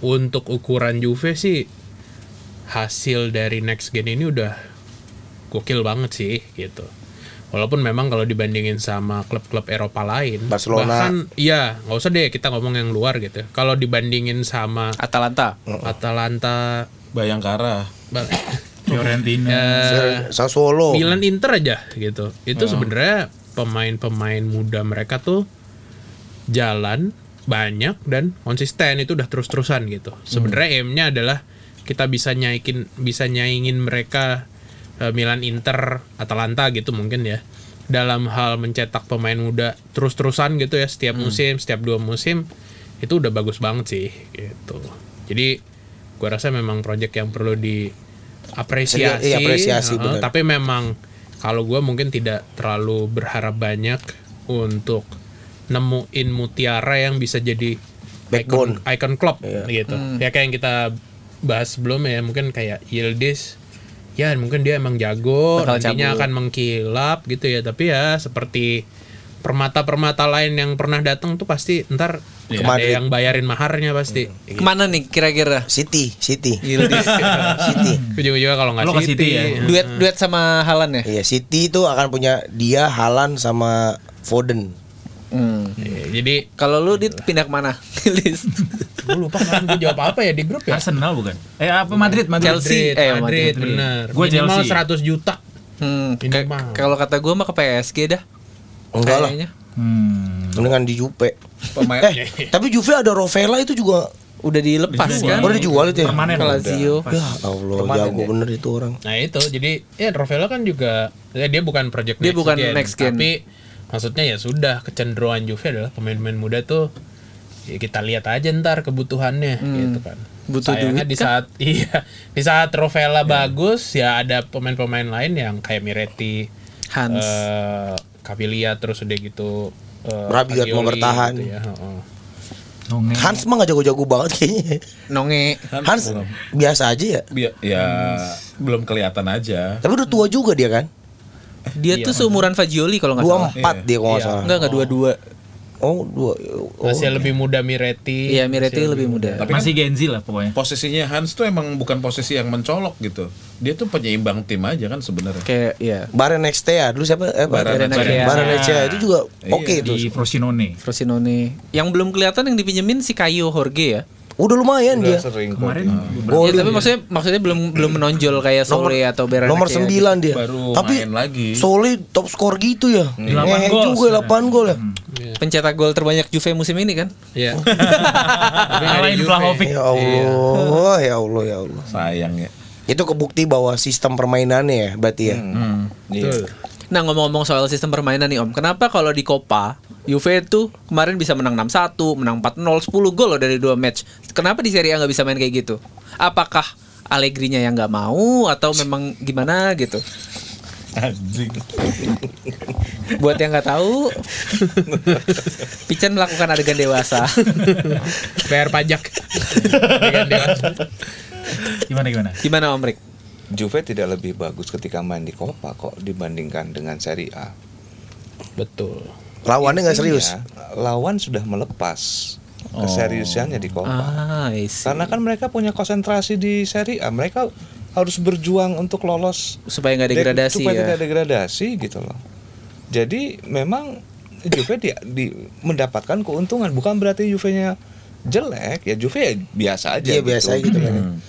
Speaker 6: untuk ukuran Juve sih hasil dari next gen ini udah gokil banget sih gitu walaupun memang kalau dibandingin sama klub-klub Eropa lain
Speaker 2: Barcelona.
Speaker 6: bahkan iya nggak usah deh kita ngomong yang luar gitu kalau dibandingin sama
Speaker 1: Atalanta.
Speaker 6: Atalanta
Speaker 4: Bayangkara.
Speaker 6: Bang-
Speaker 3: Fiorentina.
Speaker 6: Ya,
Speaker 2: Sassuolo.
Speaker 6: Milan Inter aja gitu. Itu sebenarnya pemain-pemain muda mereka tuh jalan banyak dan konsisten itu udah terus-terusan gitu. Sebenarnya aim-nya adalah kita bisa nyaikin bisa nyaingin mereka eh, Milan Inter Atalanta gitu mungkin ya. Dalam hal mencetak pemain muda terus-terusan gitu ya setiap musim, setiap dua musim itu udah bagus banget sih gitu. Jadi gua rasa memang project yang perlu diapresiasi.
Speaker 2: Iya, apresiasi,
Speaker 6: Heeh,
Speaker 2: benar.
Speaker 6: tapi memang kalau gue mungkin tidak terlalu berharap banyak untuk nemuin mutiara yang bisa jadi
Speaker 2: Backbone.
Speaker 6: icon, icon club
Speaker 2: Iya.
Speaker 6: gitu. Ya kayak yang kita bahas sebelumnya ya mungkin kayak Yildiz ya mungkin dia emang jago
Speaker 1: Bakal
Speaker 6: nantinya
Speaker 1: cabut.
Speaker 6: akan mengkilap gitu ya tapi ya seperti permata-permata lain yang pernah datang tuh pasti ntar
Speaker 2: Ke
Speaker 6: ada yang bayarin maharnya pasti.
Speaker 1: Ke mana nih kira-kira?
Speaker 2: City, City.
Speaker 1: Yildiz.
Speaker 2: City.
Speaker 6: Ujung-ujungnya kalau nggak
Speaker 3: ke City ya?
Speaker 1: duet duet sama Halan ya?
Speaker 2: Iya, City itu akan punya dia Halan sama Foden.
Speaker 1: Hmm.
Speaker 6: Iya, Jadi
Speaker 1: Kalau lu dit pindah ke mana? Yildiz.
Speaker 6: gue lupa kan gue jawab apa ya di grup ya.
Speaker 3: Arsenal bukan? Eh apa Madrid? Madrid.
Speaker 1: Chelsea.
Speaker 6: Madrid,
Speaker 1: eh,
Speaker 6: Madrid,
Speaker 3: Madrid.
Speaker 6: bener.
Speaker 3: Gua
Speaker 6: Minimal
Speaker 3: Chelsea.
Speaker 6: 100 juta.
Speaker 1: Hmm. Kalau kata gue mah ke PSG dah.
Speaker 2: Enggak lah.
Speaker 3: Hmm.
Speaker 2: Dengan di Juve.
Speaker 4: Pemain
Speaker 2: Eh, tapi Juve ada Rovella itu juga
Speaker 1: Udah dilepas
Speaker 3: Dijual.
Speaker 1: kan?
Speaker 2: baru dijual itu ya.
Speaker 3: Permanen.
Speaker 1: Ke Lazio.
Speaker 2: Ya Allah,
Speaker 5: Permanen
Speaker 2: jago
Speaker 5: ya.
Speaker 2: bener itu orang.
Speaker 6: Nah itu jadi ya Rovella kan juga ya, dia bukan project
Speaker 1: Dia bukan next gen.
Speaker 6: tapi maksudnya ya sudah kecenderungan Juve adalah pemain-pemain muda tuh ya kita lihat aja ntar kebutuhannya gitu kan.
Speaker 1: Butuh
Speaker 6: Sayangnya
Speaker 1: duit
Speaker 6: di saat iya di saat Rovella bagus ya ada pemain-pemain lain yang kayak Miretti,
Speaker 1: Hans.
Speaker 6: eh Caviglia terus udah gitu eh,
Speaker 2: Rabiot mau bertahan.
Speaker 6: gitu ya, heeh.
Speaker 3: Nonge.
Speaker 2: Hans mah gak jago-jago banget kayaknya.
Speaker 1: Nonge.
Speaker 2: Hans biasa aja ya.
Speaker 4: Bi- ya belum kelihatan aja.
Speaker 2: Tapi udah tua juga dia kan.
Speaker 1: Dia tuh seumuran Fagioli kalau nggak
Speaker 2: Dua
Speaker 1: salah.
Speaker 2: empat dia kalau nggak
Speaker 6: Iya.
Speaker 2: salah.
Speaker 1: Enggak enggak dua-dua.
Speaker 2: Oh dua. Oh.
Speaker 6: Masih lebih muda Miretti.
Speaker 1: Iya, Miretti lebih muda.
Speaker 4: Tapi kan
Speaker 3: Masih Gen Z lah pokoknya.
Speaker 4: posisinya Hans tuh emang bukan posisi yang mencolok gitu. Dia tuh penyeimbang tim aja kan sebenarnya.
Speaker 1: Kayak ya
Speaker 2: Barenextea dulu siapa? Eh,
Speaker 4: Barenextea.
Speaker 1: Barenextea.
Speaker 2: Barenextea itu juga
Speaker 4: Iya,
Speaker 2: oke itu.
Speaker 3: Di Frosinone.
Speaker 1: Frosinone. Yang belum kelihatan yang dipinjemin si Kayo Jorge ya.
Speaker 2: Udah lumayan
Speaker 5: Udah
Speaker 2: dia.
Speaker 5: sering
Speaker 3: Kemarin
Speaker 1: ya, tapi
Speaker 2: dia.
Speaker 1: maksudnya maksudnya belum belum menonjol kayak Sole atau Beranaki.
Speaker 2: Nomor 9 dia.
Speaker 4: Baru
Speaker 2: Tapi
Speaker 4: main lagi.
Speaker 2: Sole top skor gitu ya.
Speaker 3: Delapan
Speaker 2: Ngehe
Speaker 3: gol
Speaker 2: juga 8 gol ya.
Speaker 1: Pencetak gol terbanyak Juve musim ini kan?
Speaker 6: Iya.
Speaker 3: Vlahovic.
Speaker 2: Ya Allah, ya Allah, ya Allah.
Speaker 4: Sayang ya.
Speaker 2: Itu kebukti bahwa sistem permainannya ya berarti ya.
Speaker 4: Hmm.
Speaker 5: Iya.
Speaker 1: Nah ngomong-ngomong soal sistem permainan nih Om, kenapa kalau di Copa Juve tuh kemarin bisa menang 6-1, menang 4-0, 10 gol loh dari dua match. Kenapa di Serie A nggak bisa main kayak gitu? Apakah Allegri-nya yang nggak mau atau memang gimana gitu?
Speaker 4: Anjing.
Speaker 1: Buat yang nggak tahu, Pican melakukan adegan dewasa.
Speaker 6: bayar pajak. Dewasa.
Speaker 3: Gimana gimana?
Speaker 1: Gimana Om Rik?
Speaker 5: Juve tidak lebih bagus ketika main di Coppa kok dibandingkan dengan Serie A.
Speaker 6: Betul.
Speaker 2: Lawannya nggak serius.
Speaker 5: Lawan sudah melepas keseriusannya di Coppa.
Speaker 1: Ah.
Speaker 5: Karena kan mereka punya konsentrasi di Serie A, mereka harus berjuang untuk lolos
Speaker 1: supaya nggak degradasi
Speaker 5: supaya
Speaker 1: ya.
Speaker 5: tidak degradasi gitu loh. Jadi memang Juve di, di- mendapatkan keuntungan bukan berarti Juve-nya jelek ya Juve ya biasa aja
Speaker 2: Iya, biasa gitu kan.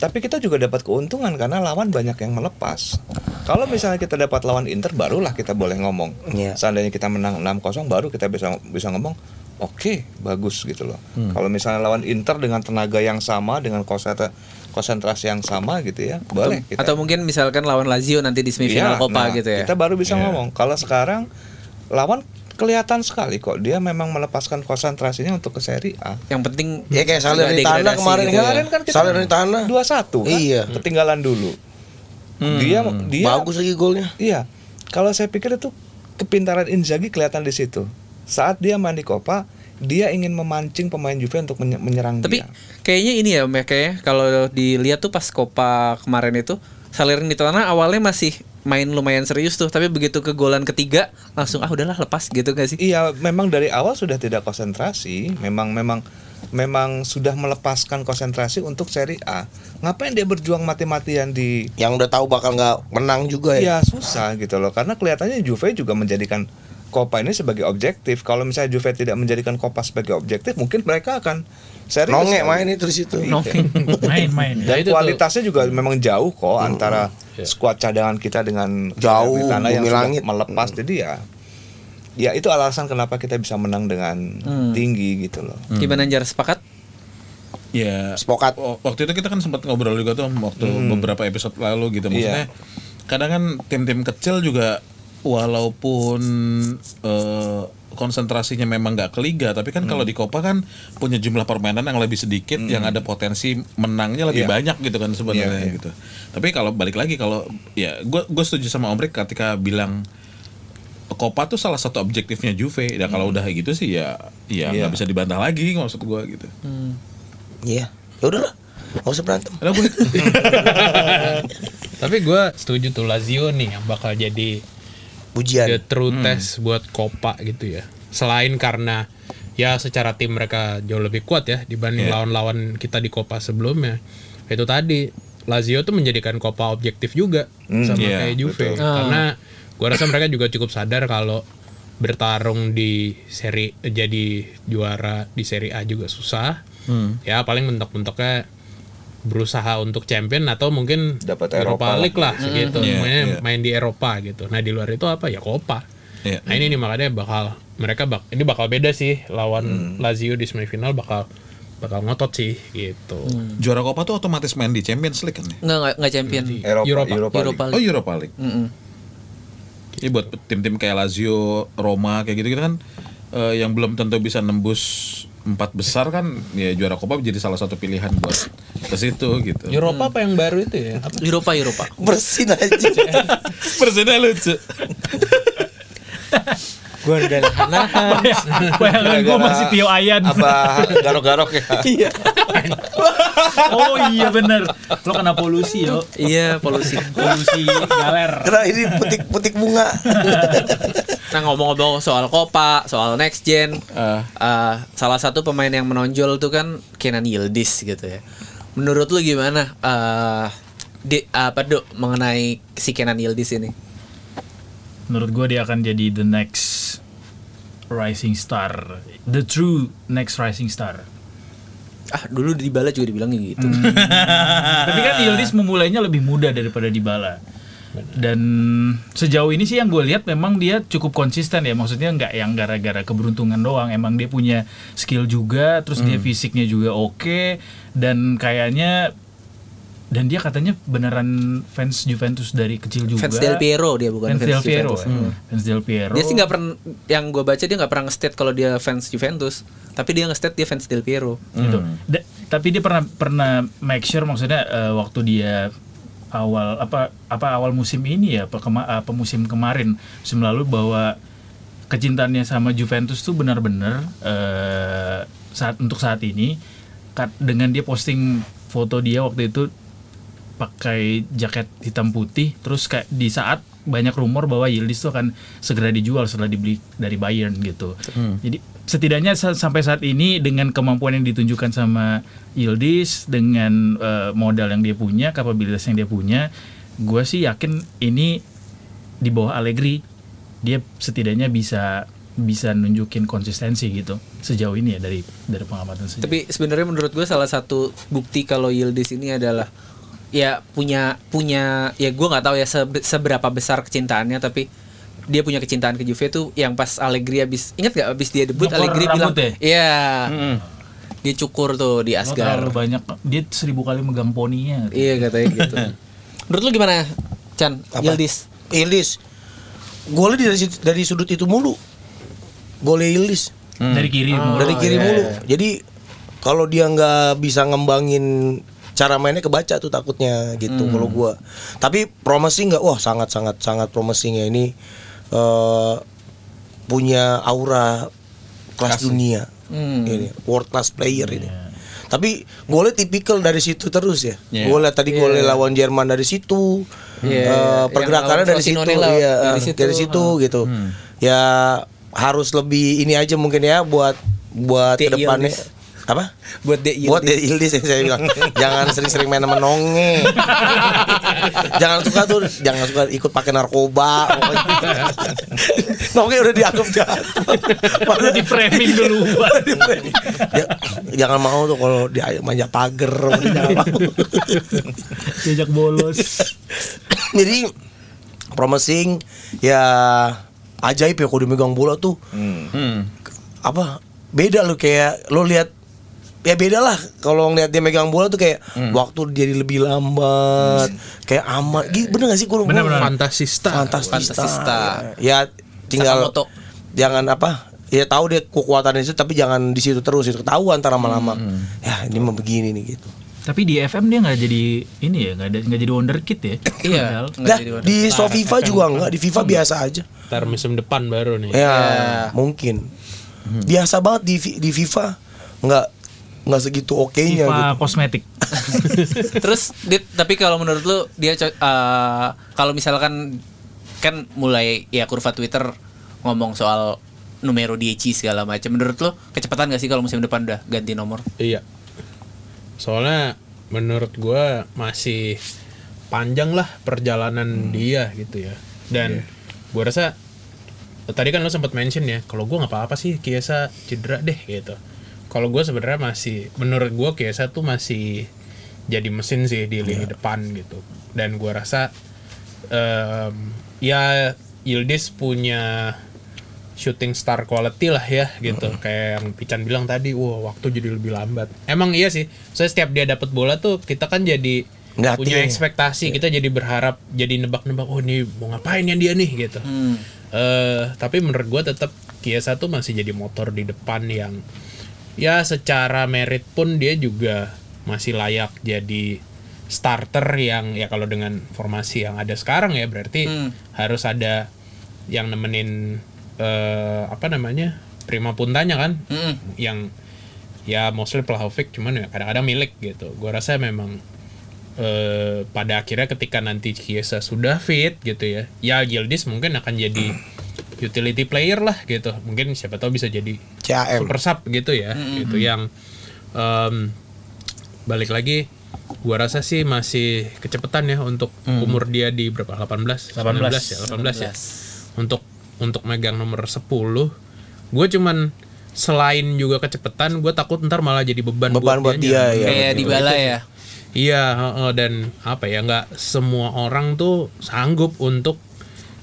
Speaker 5: Tapi kita juga dapat keuntungan karena lawan banyak yang melepas. Kalau misalnya kita dapat lawan Inter barulah kita boleh ngomong.
Speaker 2: Iya.
Speaker 5: Seandainya kita menang 6-0 baru kita bisa bisa ngomong oke bagus gitu loh. Kalau misalnya lawan Inter dengan tenaga yang sama dengan konseten- konsentrasi yang sama gitu ya boleh kita
Speaker 1: Atau mungkin misalkan lawan Lazio nanti di semifinal
Speaker 5: Iya,
Speaker 1: Copa
Speaker 5: nah,
Speaker 1: gitu ya.
Speaker 5: Kita baru bisa
Speaker 4: Iya.
Speaker 5: ngomong. Kalau sekarang lawan kelihatan sekali kok dia memang melepaskan konsentrasinya untuk ke seri A.
Speaker 1: Yang penting
Speaker 2: Ya kayak Salernitana kemarin
Speaker 1: gitu ya.
Speaker 5: Kemarin kan kita
Speaker 2: Salernitana.
Speaker 5: 2-1 kan.
Speaker 2: Iya.
Speaker 5: Ketinggalan dulu. Dia dia
Speaker 2: Bagus lagi golnya.
Speaker 5: Iya. Kalau saya pikir itu kepintaran Inzaghi kelihatan di situ. Saat dia main di Copa, dia ingin memancing pemain Juve untuk menye- menyerang
Speaker 1: Tapi
Speaker 5: dia.
Speaker 1: kayaknya ini ya, ya, kayaknya kalau dilihat tuh pas Copa kemarin itu Salernitana awalnya masih main lumayan serius tuh, tapi begitu ke golan ketiga langsung ah udahlah lepas gitu gak sih?
Speaker 5: Iya, memang dari awal sudah tidak konsentrasi. Memang memang memang sudah melepaskan konsentrasi untuk seri A. Ngapain dia berjuang mati-matian di
Speaker 2: Yang udah tahu bakal nggak menang juga ya.
Speaker 5: Iya susah gitu loh karena kelihatannya Juve juga menjadikan Copa ini sebagai objektif. Kalau misalnya Juve tidak menjadikan Copa sebagai objektif, mungkin mereka akan serius.
Speaker 2: Nongek main itu di situ.
Speaker 3: main-main ya.
Speaker 5: Dan
Speaker 6: itu tuh.
Speaker 5: kualitasnya juga memang jauh kok antara skuad cadangan kita dengan
Speaker 2: Jauh,
Speaker 5: Salernitana yang
Speaker 2: bumi
Speaker 5: sudah
Speaker 2: langit.
Speaker 5: melepas. Jadi ya, ya itu alasan kenapa kita bisa menang dengan tinggi gitu loh.
Speaker 1: Gimana Jar sepakat?
Speaker 4: Ya,
Speaker 2: Sepakat.
Speaker 4: waktu itu kita kan sempat ngobrol juga tuh waktu beberapa episode lalu gitu maksudnya. Kadang kan tim-tim kecil juga walaupun eh, konsentrasinya memang nggak ke liga, tapi kan kalau di Copa kan punya jumlah permainan yang lebih sedikit, yang ada potensi menangnya lebih
Speaker 5: Iya.
Speaker 4: banyak gitu kan sebenarnya
Speaker 5: Iya, iya.
Speaker 4: gitu. Tapi kalau balik lagi kalau ya gue gue setuju sama Om Rick ketika bilang Copa tuh salah satu objektifnya Juve. Ya kalau udah gitu sih ya ya nggak
Speaker 5: Iya.
Speaker 4: bisa dibantah lagi maksud gue gitu.
Speaker 2: Iya. Ya udahlah. Nggak usah berantem.
Speaker 6: Tapi gue setuju tuh Lazio nih yang bakal jadi
Speaker 2: Pujian.
Speaker 6: the true test buat Copa gitu ya. Selain karena ya secara tim mereka jauh lebih kuat ya dibanding
Speaker 4: Iya.
Speaker 6: lawan-lawan kita di Copa sebelumnya. Itu tadi Lazio tuh menjadikan Copa objektif juga sama
Speaker 4: Iya,
Speaker 6: kayak Juve.
Speaker 1: betul.
Speaker 6: Karena gua rasa mereka juga cukup sadar kalau bertarung di seri jadi juara di Serie A juga susah. Ya paling mentok-mentoknya berusaha untuk champion atau mungkin
Speaker 5: Dapat Eropa
Speaker 6: League lah segitu.
Speaker 4: Iya,
Speaker 6: Mainnya
Speaker 4: iya.
Speaker 6: main di Eropa gitu. Nah, di luar itu apa? Ya Copa.
Speaker 4: Iya.
Speaker 6: Nah, ini nih makanya bakal mereka bak ini bakal beda sih lawan Lazio di semifinal bakal bakal ngotot sih gitu.
Speaker 4: juara Copa tuh otomatis main di Champions League kan ya?
Speaker 1: Enggak enggak, enggak champion.
Speaker 5: Eropa,
Speaker 6: Europa.
Speaker 5: Europa,
Speaker 1: Europa
Speaker 5: League.
Speaker 4: Oh
Speaker 1: League.
Speaker 4: Europa League.
Speaker 1: Mm-mm.
Speaker 4: Ini buat tim-tim kayak Lazio, Roma kayak gitu-gitu kan eh, yang belum tentu bisa nembus empat besar kan ya juara Copa menjadi salah satu pilihan buat ke situ gitu.
Speaker 6: Eropa apa yang baru itu ya? Apa?
Speaker 1: Eropa Eropa.
Speaker 2: Bersin aja.
Speaker 4: Persennya lucu.
Speaker 1: Gua udah nahan.
Speaker 3: Bayangan gue masih Tio Ayan.
Speaker 5: Apa garok-garok ya?
Speaker 1: Iya.
Speaker 3: Oh iya bener. Lo kena polusi yo.
Speaker 1: Iya, polusi.
Speaker 3: Polusi galer.
Speaker 2: Karena ini putik-putik bunga.
Speaker 1: Nah ngomong-ngomong soal Copa, soal next gen,
Speaker 4: Ah.
Speaker 1: eh, salah satu pemain yang menonjol tuh kan Kenan Yildiz gitu ya. Menurut lu gimana? eh di apa dok mengenai si Kenan Yildiz ini?
Speaker 3: Menurut gue dia akan jadi the next rising star. The true next rising star.
Speaker 1: Ah dulu di Bala juga dibilang gitu.
Speaker 3: Tapi kan Yildiz memulainya lebih muda daripada Dybala. Dan sejauh ini sih yang gue lihat memang dia cukup konsisten ya. Maksudnya nggak yang gara-gara keberuntungan doang. Emang dia punya skill juga, terus dia fisiknya juga oke dan kayaknya dan dia katanya beneran fans Juventus dari kecil juga.
Speaker 1: Fans Del Piero dia bukan
Speaker 3: Fans, Del Piero.
Speaker 1: Juventus.
Speaker 3: ya. Fans Del Piero.
Speaker 1: Dia sih nggak pernah yang gue baca dia nggak pernah nge-state kalau dia fans Juventus, tapi dia nge-state dia fans Del Piero.
Speaker 3: gitu. Da- tapi dia pernah pernah make sure maksudnya eh, waktu dia awal apa apa awal musim ini ya apa, kema- apa musim kemarin. Musim lalu bahwa kecintaannya sama Juventus tuh benar-benar eh, saat untuk saat ini kat- dengan dia posting foto dia waktu itu pakai jaket hitam putih terus kayak di saat banyak rumor bahwa Yildiz tuh akan segera dijual setelah dibeli dari Bayern gitu. Jadi setidaknya sa- sampai saat ini dengan kemampuan yang ditunjukkan sama Yildiz dengan eh, modal yang dia punya, kapabilitas yang dia punya, gue sih yakin ini di bawah Allegri dia setidaknya bisa bisa nunjukin konsistensi gitu sejauh ini ya dari dari pengamatan sejauh.
Speaker 1: Tapi sebenarnya menurut gue salah satu bukti kalau Yildiz ini adalah ya punya punya ya gue nggak tahu ya sebe- seberapa besar kecintaannya tapi dia punya kecintaan ke Juve tuh yang pas Allegri habis ingat gak habis dia debut
Speaker 3: Nyokor
Speaker 1: Allegri bilang
Speaker 3: rambut ya?
Speaker 1: iya Dia cukur tuh di Asgar.
Speaker 3: terlalu banyak dia seribu kali megang poninya.
Speaker 1: Iya katanya gitu. Menurut lu gimana, Chan?
Speaker 2: Apa?
Speaker 1: Yildiz.
Speaker 2: Ildis. Golnya dari dari sudut itu mulu. Golnya Ildis.
Speaker 3: Dari kiri mulu.
Speaker 2: dari kiri
Speaker 1: iya,
Speaker 2: mulu.
Speaker 1: iya.
Speaker 2: Jadi kalau dia nggak bisa ngembangin cara mainnya kebaca tuh takutnya gitu
Speaker 1: Hmm.
Speaker 2: kalau gua. Tapi promising nggak? Wah sangat sangat sangat promising ya ini eh, punya aura kelas dunia.
Speaker 1: Hmm.
Speaker 2: Ini world class player ini. Tapi golnya tipikal dari situ terus ya.
Speaker 4: Iya.
Speaker 2: Gue lihat tadi golnya lawan Jerman dari situ.
Speaker 1: Iya,
Speaker 2: Eh,
Speaker 1: yang
Speaker 2: pergerakannya dari situ, iya,
Speaker 1: dari
Speaker 2: eh,
Speaker 1: situ.
Speaker 2: dari situ gitu. Ya harus lebih ini aja mungkin ya buat buat
Speaker 1: De
Speaker 2: ke
Speaker 1: depannya.
Speaker 2: Apa?
Speaker 1: Buat De
Speaker 2: Buat De Ildis yang saya bilang jangan sering-sering main sama nonge. jangan suka tuh, jangan suka ikut pakai narkoba. nonge udah dianggap jahat.
Speaker 3: Udah di framing dulu.
Speaker 2: Ya, jangan mau tuh kalau dia manjat pagar, jangan mau.
Speaker 3: Jejak bolos.
Speaker 2: Jadi promising ya ajaib ya kalau dia megang bola tuh
Speaker 4: Hmm.
Speaker 2: apa beda lo kayak lo lihat ya beda lah kalau ngeliat dia megang bola tuh kayak waktu jadi lebih lambat kayak amat gitu bener gak sih gue
Speaker 3: Bener, bener.
Speaker 6: Fantasista.
Speaker 2: fantastis
Speaker 1: Fantasista.
Speaker 2: ya tinggal
Speaker 1: Sakamoto.
Speaker 2: jangan apa ya tahu dia kekuatan itu tapi jangan di situ terus itu ketahuan antara lama-lama ya ini mah begini nih gitu
Speaker 3: Tapi di FM dia nggak jadi ini ya, nggak ada nggak jadi wonderkid ya.
Speaker 1: Iya.
Speaker 3: Padahal.
Speaker 1: Nggak
Speaker 2: Nah, di Sofifa juga enggak, di FIFA biasa aja.
Speaker 6: Ntar musim depan baru nih.
Speaker 2: Ya,
Speaker 1: Iya.
Speaker 2: mungkin. Biasa banget di di FIFA nggak nggak segitu oke-nya
Speaker 3: FIFA
Speaker 2: gitu.
Speaker 3: kosmetik.
Speaker 1: Terus Dit, tapi kalau menurut lu dia eh, kalau misalkan kan mulai ya kurva Twitter ngomong soal numero 10 segala macam. Menurut lu kecepatan gak sih kalau musim depan udah ganti nomor?
Speaker 6: Iya. Soalnya menurut gua masih panjang lah perjalanan dia gitu ya. Dan gua rasa tadi kan lo sempat mention ya, kalau gua nggak apa-apa sih Kiesa cedera deh gitu. Kalau gua sebenarnya masih menurut gua Kiesa tuh masih jadi mesin sih di lini depan gitu. Dan gua rasa em, ya Yildiz punya shooting star quality lah ya gitu kayak yang Pican bilang tadi wah waktu jadi lebih lambat emang iya sih saya setiap dia dapat bola tuh kita kan jadi
Speaker 2: Ngeliatin.
Speaker 6: punya ekspektasi kita jadi berharap jadi nebak-nebak oh ini mau ngapain ya dia nih gitu
Speaker 1: Hmm.
Speaker 6: eh tapi menurut gua tetap Kiesa tuh masih jadi motor di depan yang ya secara merit pun dia juga masih layak jadi starter yang ya kalau dengan formasi yang ada sekarang ya berarti
Speaker 1: Hmm.
Speaker 6: harus ada yang nemenin eh, apa namanya prima puntanya kan
Speaker 1: Mm-mm.
Speaker 6: yang ya mostly Vlahovic cuman ya kadang-kadang milik gitu gua rasa memang eh, pada akhirnya ketika nanti Chiesa sudah fit gitu ya ya Gildis mungkin akan jadi utility player lah gitu mungkin siapa tahu bisa jadi
Speaker 2: CAM.
Speaker 6: super sub gitu ya gitu yang em, balik lagi gua rasa sih masih kecepatan ya untuk umur dia di berapa 18 19 ya 18 ya untuk untuk megang nomor 10 gue cuman selain juga kecepatan gue takut ntar malah jadi beban,
Speaker 2: Beban buat
Speaker 6: dianya.
Speaker 2: dia, ya.
Speaker 1: Kayak di bala ya.
Speaker 6: Iya, heeh, dan apa ya nggak semua orang tuh sanggup untuk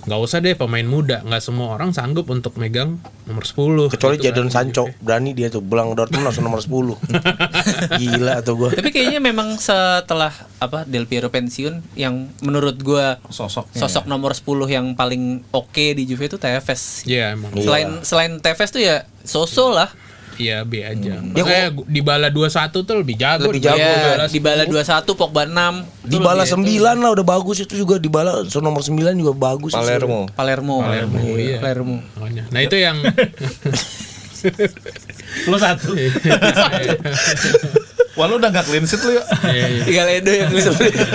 Speaker 6: nggak usah deh pemain muda, nggak semua orang sanggup untuk megang nomor 10
Speaker 2: Kecuali
Speaker 6: gitu
Speaker 2: Jadon
Speaker 6: kan.
Speaker 2: Sancho, berani dia tuh belang Dortmund langsung nomor 10. Gila tuh gua.
Speaker 1: Tapi kayaknya memang setelah apa Del Piero pensiun yang menurut gua
Speaker 4: Sosoknya.
Speaker 1: sosok nomor 10 yang paling oke di Juve itu Tevez.
Speaker 6: Iya emang.
Speaker 1: Selain selain Tevez tuh ya Soso lah.
Speaker 6: Iya B aja.
Speaker 2: Ya,
Speaker 6: Makanya di bala 21 tuh lebih jago.
Speaker 2: Lebih jago,
Speaker 1: Ya,
Speaker 6: Bala
Speaker 1: di bala 21 Pogba 6.
Speaker 2: Di bala 9 lah udah bagus itu juga di bala so nomor 9 juga bagus.
Speaker 5: Palermo.
Speaker 1: Palermo. Palermo.
Speaker 6: iya.
Speaker 1: Palermo.
Speaker 6: Makanya. Nah itu yang
Speaker 3: Lo satu.
Speaker 4: Wah lu udah gak clean sheet lu ya?
Speaker 1: Tinggal Edo yang sebenarnya.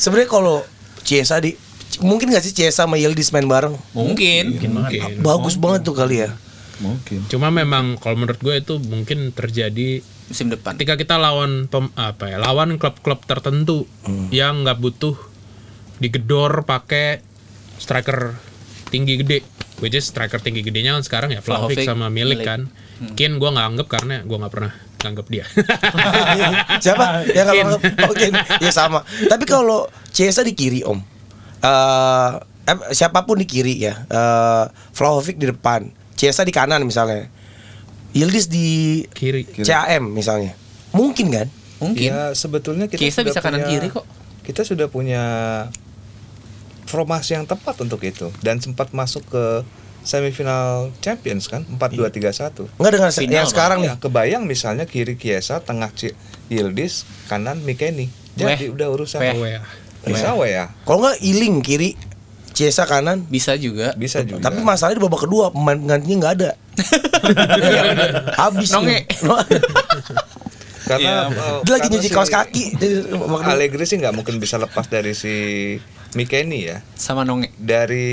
Speaker 2: Sebenarnya kalau Chiesa di mungkin gak sih Chiesa sama Yildiz main bareng?
Speaker 1: Mungkin.
Speaker 6: mungkin.
Speaker 2: Bagus banget tuh kali ya.
Speaker 4: Mungkin.
Speaker 6: Cuma memang kalau menurut gue itu mungkin terjadi
Speaker 1: Musim depan.
Speaker 6: ketika kita lawan pem- apa ya lawan klub-klub tertentu yang nggak butuh digedor pakai striker tinggi gede which is striker tinggi gedenya kan sekarang ya Vlahovic sama Milik
Speaker 1: Milik.
Speaker 6: kan Kin gue nggak anggap karena gue nggak pernah nganggap dia
Speaker 2: Siapa? Ya kalau oke ya sama. Tapi kalau Chiesa di kiri Om. Eh eh, siapa pun di kiri ya. Eh Vlahovic di depan. Chiesa di kanan misalnya. Yildiz di
Speaker 6: Kiri.
Speaker 2: CAM misalnya. Mungkin kan?
Speaker 1: Mungkin.
Speaker 5: Ya sebetulnya kita
Speaker 1: Kiesa
Speaker 5: sudah
Speaker 1: bisa kanan
Speaker 5: punya-
Speaker 1: kiri kok.
Speaker 5: Kita sudah punya formasi yang tepat untuk itu dan sempat masuk ke semifinal Champions kan 4-2-3-1.
Speaker 2: Enggak dengan
Speaker 1: Final,
Speaker 2: yang sekarang nih.
Speaker 5: Ya, kebayang misalnya kiri Kiesa, tengah Yildiz, kanan Mikeni. Jadi
Speaker 1: Weh.
Speaker 5: udah urusan.
Speaker 1: Weh.
Speaker 6: Weh.
Speaker 5: Bisa weh ya.
Speaker 2: Kalau enggak Iling kiri, Ciesa kanan.
Speaker 1: Bisa juga.
Speaker 5: Bisa juga.
Speaker 2: Tapi masalahnya di babak kedua pemain penggantinya nggak ada. Iya, Habis
Speaker 1: Nonge.
Speaker 5: karena
Speaker 4: Iya.
Speaker 5: eh,
Speaker 2: Dia lagi nyuci
Speaker 5: si
Speaker 2: kaos kaki.
Speaker 5: Allegri sih nggak mungkin bisa lepas dari si Mikeni ya.
Speaker 1: Sama Nonge.
Speaker 5: Dari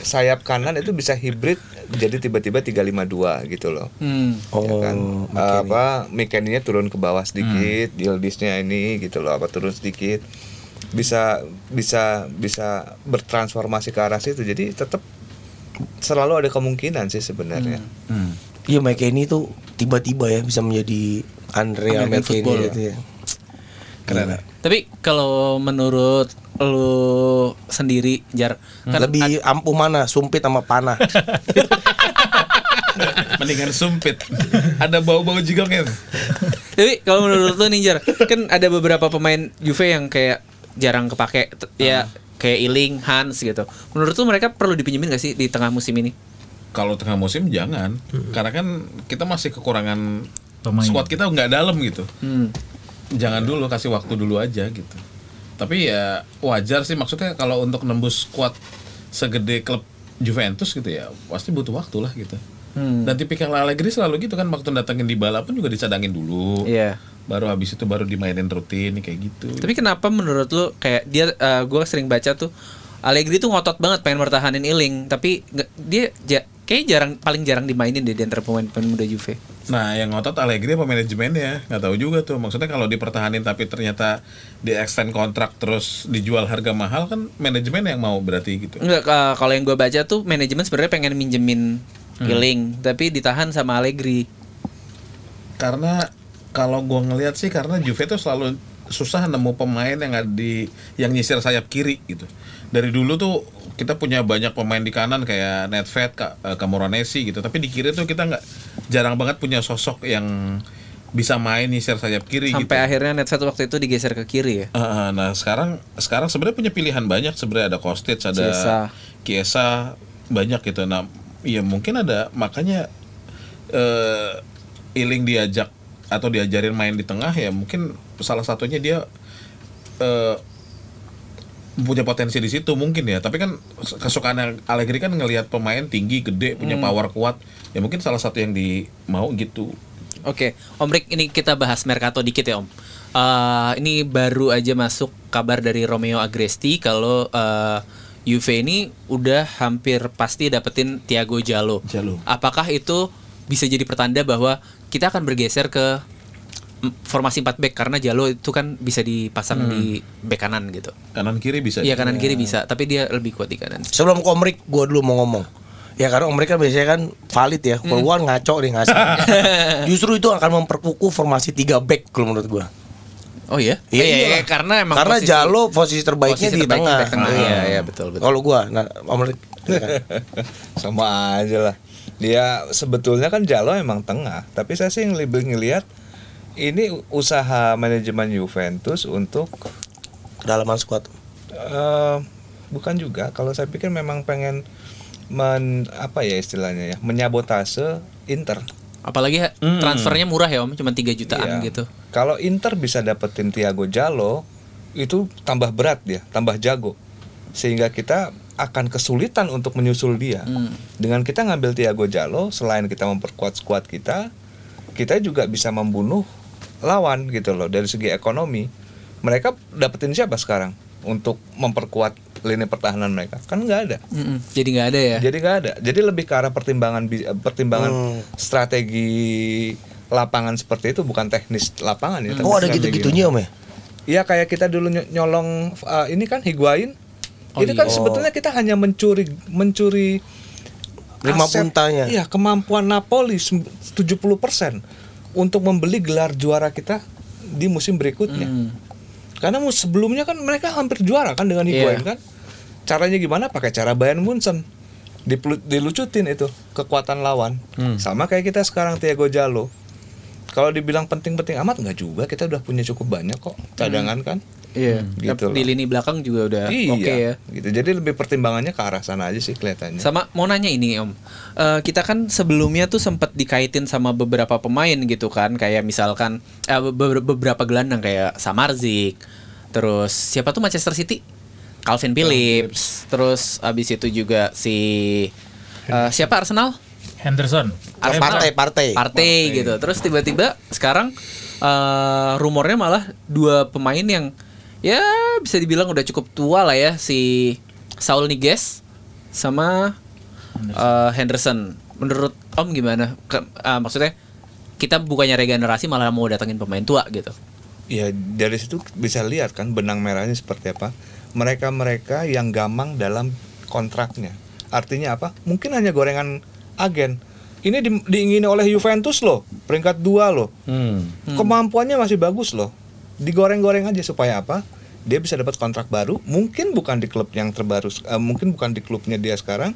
Speaker 5: sayap kanan itu bisa hibrid jadi tiba-tiba 352 gitu loh.
Speaker 1: Hmm.
Speaker 2: Oh,
Speaker 5: ya kan
Speaker 2: Mikeni.
Speaker 5: apa Mikeninya turun ke bawah sedikit, Yildiznya ini gitu loh apa turun sedikit. Bisa bisa bisa bertransformasi ke arah situ. Jadi tetap selalu ada kemungkinan sih sebenarnya.
Speaker 2: Iya Mike ini tuh tiba-tiba ya bisa menjadi Andrea
Speaker 1: football.
Speaker 2: gitu ya.
Speaker 4: Keren.
Speaker 2: Gila.
Speaker 1: Tapi kalau menurut lu sendiri Jar kan
Speaker 2: Lebih ampuh mana? Sumpit sama panah.
Speaker 4: Mendingan sumpit. Ada bau-bau juga kan.
Speaker 1: Tapi kalau menurut lu nih Jar, kan ada beberapa pemain Juve yang kayak jarang kepake ya kayak Iling, Hans gitu. Menurut lu mereka perlu dipinjemin gak sih di tengah musim ini?
Speaker 4: Kalau tengah musim jangan, karena kan kita masih kekurangan
Speaker 3: Pemain.
Speaker 4: squad kita nggak dalam gitu.
Speaker 1: Hmm.
Speaker 4: Jangan dulu kasih waktu dulu aja gitu. Tapi ya wajar sih maksudnya kalau untuk nembus squad segede klub Juventus gitu ya pasti butuh waktu lah gitu.
Speaker 1: Hmm.
Speaker 4: Dan tipikal Allegri selalu gitu kan waktu datangin di bala pun juga dicadangin dulu.
Speaker 1: Iya.
Speaker 4: Baru habis itu baru dimainin rutin kayak gitu.
Speaker 1: Tapi kenapa menurut lu kayak dia gue sering baca tuh Allegri tuh ngotot banget pengen mertahanin Iling, tapi nggak- dia ja, kayak jarang paling jarang dimainin deh di antara pemain-pemain muda Juve.
Speaker 4: Nah, yang ngotot Allegri apa manajemennya? Nggak tahu juga tuh. Maksudnya kalau dipertahanin tapi ternyata di extend kontrak terus dijual harga mahal kan manajemen yang mau berarti gitu.
Speaker 1: Enggak uh, kalau yang gue baca tuh manajemen sebenarnya pengen minjemin Iling, tapi ditahan sama Allegri.
Speaker 4: Karena kalau gua ngelihat sih karena Juve tuh selalu susah nemu pemain yang ada di yang nyisir sayap kiri gitu. Dari dulu tuh kita punya banyak pemain di kanan kayak Nedved, eh, Camoranesi gitu. Tapi di kiri tuh kita nggak jarang banget punya sosok yang bisa main nyisir sayap kiri
Speaker 1: Sampai
Speaker 4: gitu.
Speaker 1: akhirnya Nedved waktu itu digeser ke kiri ya.
Speaker 4: Ah, nah sekarang sekarang sebenarnya punya pilihan banyak sebenarnya ada Kostic ada
Speaker 1: Chiesa.
Speaker 4: Kiesa banyak gitu nah ya mungkin ada makanya eh Iling diajak atau diajarin main di tengah ya mungkin salah satunya dia eh punya potensi di situ mungkin ya tapi kan kesukaan Allegri kan ngelihat pemain tinggi gede punya power kuat ya mungkin salah satu yang di mau gitu
Speaker 1: Oke, Om Rick, ini kita bahas Mercato dikit ya Om. Eh, ini baru aja masuk kabar dari Romeo Agresti kalau Juve ini udah hampir pasti dapetin Thiago Jallo.
Speaker 4: Jallo.
Speaker 1: Apakah itu bisa jadi pertanda bahwa kita akan bergeser ke formasi 4 back karena Jallo itu kan bisa dipasang di back kanan gitu.
Speaker 4: kanan kiri bisa
Speaker 1: Iya kanan kiri bisa, tapi dia lebih kuat di kanan.
Speaker 2: Sebelum komrik gue dulu mau ngomong. Ya karena Om Rick kan biasanya kan valid ya. Kalau gua kan ngaco nih ngasih. Justru itu akan memperkukuh formasi 3 back kalau menurut gua.
Speaker 1: Oh iya?
Speaker 2: Iya,
Speaker 1: Iya,
Speaker 2: iyalah.
Speaker 1: karena emang
Speaker 2: karena
Speaker 1: posisi-
Speaker 2: Jalo posisi terbaiknya
Speaker 1: posisi
Speaker 2: di
Speaker 1: terbaiknya
Speaker 2: tengah.
Speaker 1: back tengah.
Speaker 2: Iya.
Speaker 1: Iya, iya, betul, betul.
Speaker 2: Kalau gua, nah Om Rick ya kan?
Speaker 5: Sama aja lah. Dia sebetulnya kan Jalo emang tengah, tapi saya sih lebih ngelihat ini usaha manajemen Juventus untuk
Speaker 2: kedalaman squad.
Speaker 5: eh, bukan juga. Kalau saya pikir memang pengen men apa ya istilahnya ya, menyabotase Inter.
Speaker 1: Apalagi transfernya murah ya Om, cuma 3 jutaan
Speaker 5: Iya.
Speaker 1: gitu.
Speaker 5: Kalau Inter bisa dapetin Thiago Jalo, itu tambah berat dia, tambah jago. Sehingga kita akan kesulitan untuk menyusul dia. Dengan kita ngambil Thiago Jalo, selain kita memperkuat skuad kita, kita juga bisa membunuh lawan gitu loh dari segi ekonomi. Mereka dapetin siapa sekarang untuk memperkuat lini pertahanan mereka? Kan nggak ada.
Speaker 1: Mm-mm, Jadi nggak ada ya?
Speaker 5: Jadi nggak ada. Jadi lebih ke arah pertimbangan bi- pertimbangan strategi lapangan seperti itu bukan teknis lapangan ya. tapi
Speaker 2: Oh ada gitu-gitunya Om ya?
Speaker 5: Iya kayak kita dulu ny- nyolong uh, ini kan Higuain.
Speaker 1: Oh,
Speaker 5: itu
Speaker 1: iya.
Speaker 5: kan sebetulnya kita hanya mencuri mencuri
Speaker 2: Lima puntanya.
Speaker 5: Iya, kemampuan Napoli sem- 70% untuk membeli gelar juara kita di musim berikutnya.
Speaker 1: Hmm.
Speaker 5: Karena sebelumnya kan mereka hampir juara kan dengan Higuain
Speaker 1: Iya.
Speaker 5: kan. Caranya gimana? Pakai cara Bayern Munchen. Dilucutin itu kekuatan lawan. Sama kayak kita sekarang Thiago Jalo. Kalau dibilang penting-penting amat nggak juga, kita udah punya cukup banyak kok cadangan kan.
Speaker 1: Iya.
Speaker 5: Gitu
Speaker 1: di lini belakang juga udah
Speaker 5: iya,
Speaker 1: oke ya.
Speaker 5: gitu. Jadi lebih pertimbangannya ke arah sana aja sih kelihatannya.
Speaker 1: Sama mau nanya ini Om, Eh, kita kan sebelumnya tuh sempat dikaitin sama beberapa pemain gitu kan, kayak misalkan eh, be- beberapa gelandang kayak Samarzik, terus siapa tuh Manchester City, Calvin Phillips, terus abis itu juga si eh, siapa Arsenal,
Speaker 3: Henderson.
Speaker 1: Arsenal.
Speaker 2: Partai, partai.
Speaker 1: Partai gitu. Terus tiba-tiba sekarang eh, rumornya malah dua pemain yang ya bisa dibilang udah cukup tua lah ya si Saul Niguez sama eh, Henderson. Menurut Om gimana? Ke- eh, maksudnya kita bukannya regenerasi malah mau datengin pemain tua gitu.
Speaker 5: Ya dari situ bisa lihat kan benang merahnya seperti apa. Mereka-mereka yang gamang dalam kontraknya. Artinya apa? Mungkin hanya gorengan agen. Ini di- diingini oleh Juventus loh, peringkat dua loh.
Speaker 2: Hmm.
Speaker 5: Kemampuannya masih bagus loh. Digoreng-goreng aja supaya apa? Dia bisa dapat kontrak baru. Mungkin bukan di klub yang terbaru, eh, mungkin bukan di klubnya dia sekarang,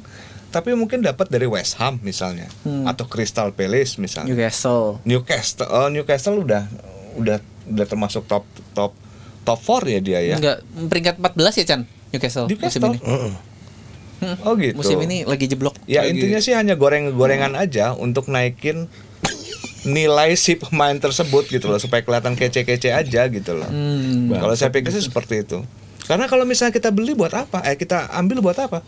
Speaker 5: tapi mungkin dapat dari West Ham misalnya, atau Crystal Palace misalnya.
Speaker 1: Newcastle.
Speaker 5: Newcastle, oh, Newcastle udah udah udah termasuk top top top 4 ya dia ya.
Speaker 1: Enggak, peringkat 14 ya Chan Newcastle,
Speaker 5: Newcastle.
Speaker 1: musim ini.
Speaker 2: Heeh.
Speaker 1: Hmm,
Speaker 5: Oh gitu.
Speaker 1: Musim ini lagi jeblok.
Speaker 5: Ya
Speaker 1: Lagi-
Speaker 5: intinya sih hanya goreng-gorengan aja untuk naikin nilai si pemain tersebut gitu loh supaya kelihatan kece-kece aja gitu loh.
Speaker 1: Hmm.
Speaker 5: Kalau saya pikir sih seperti itu. Karena kalau misalnya kita beli buat apa? Eh kita ambil buat apa?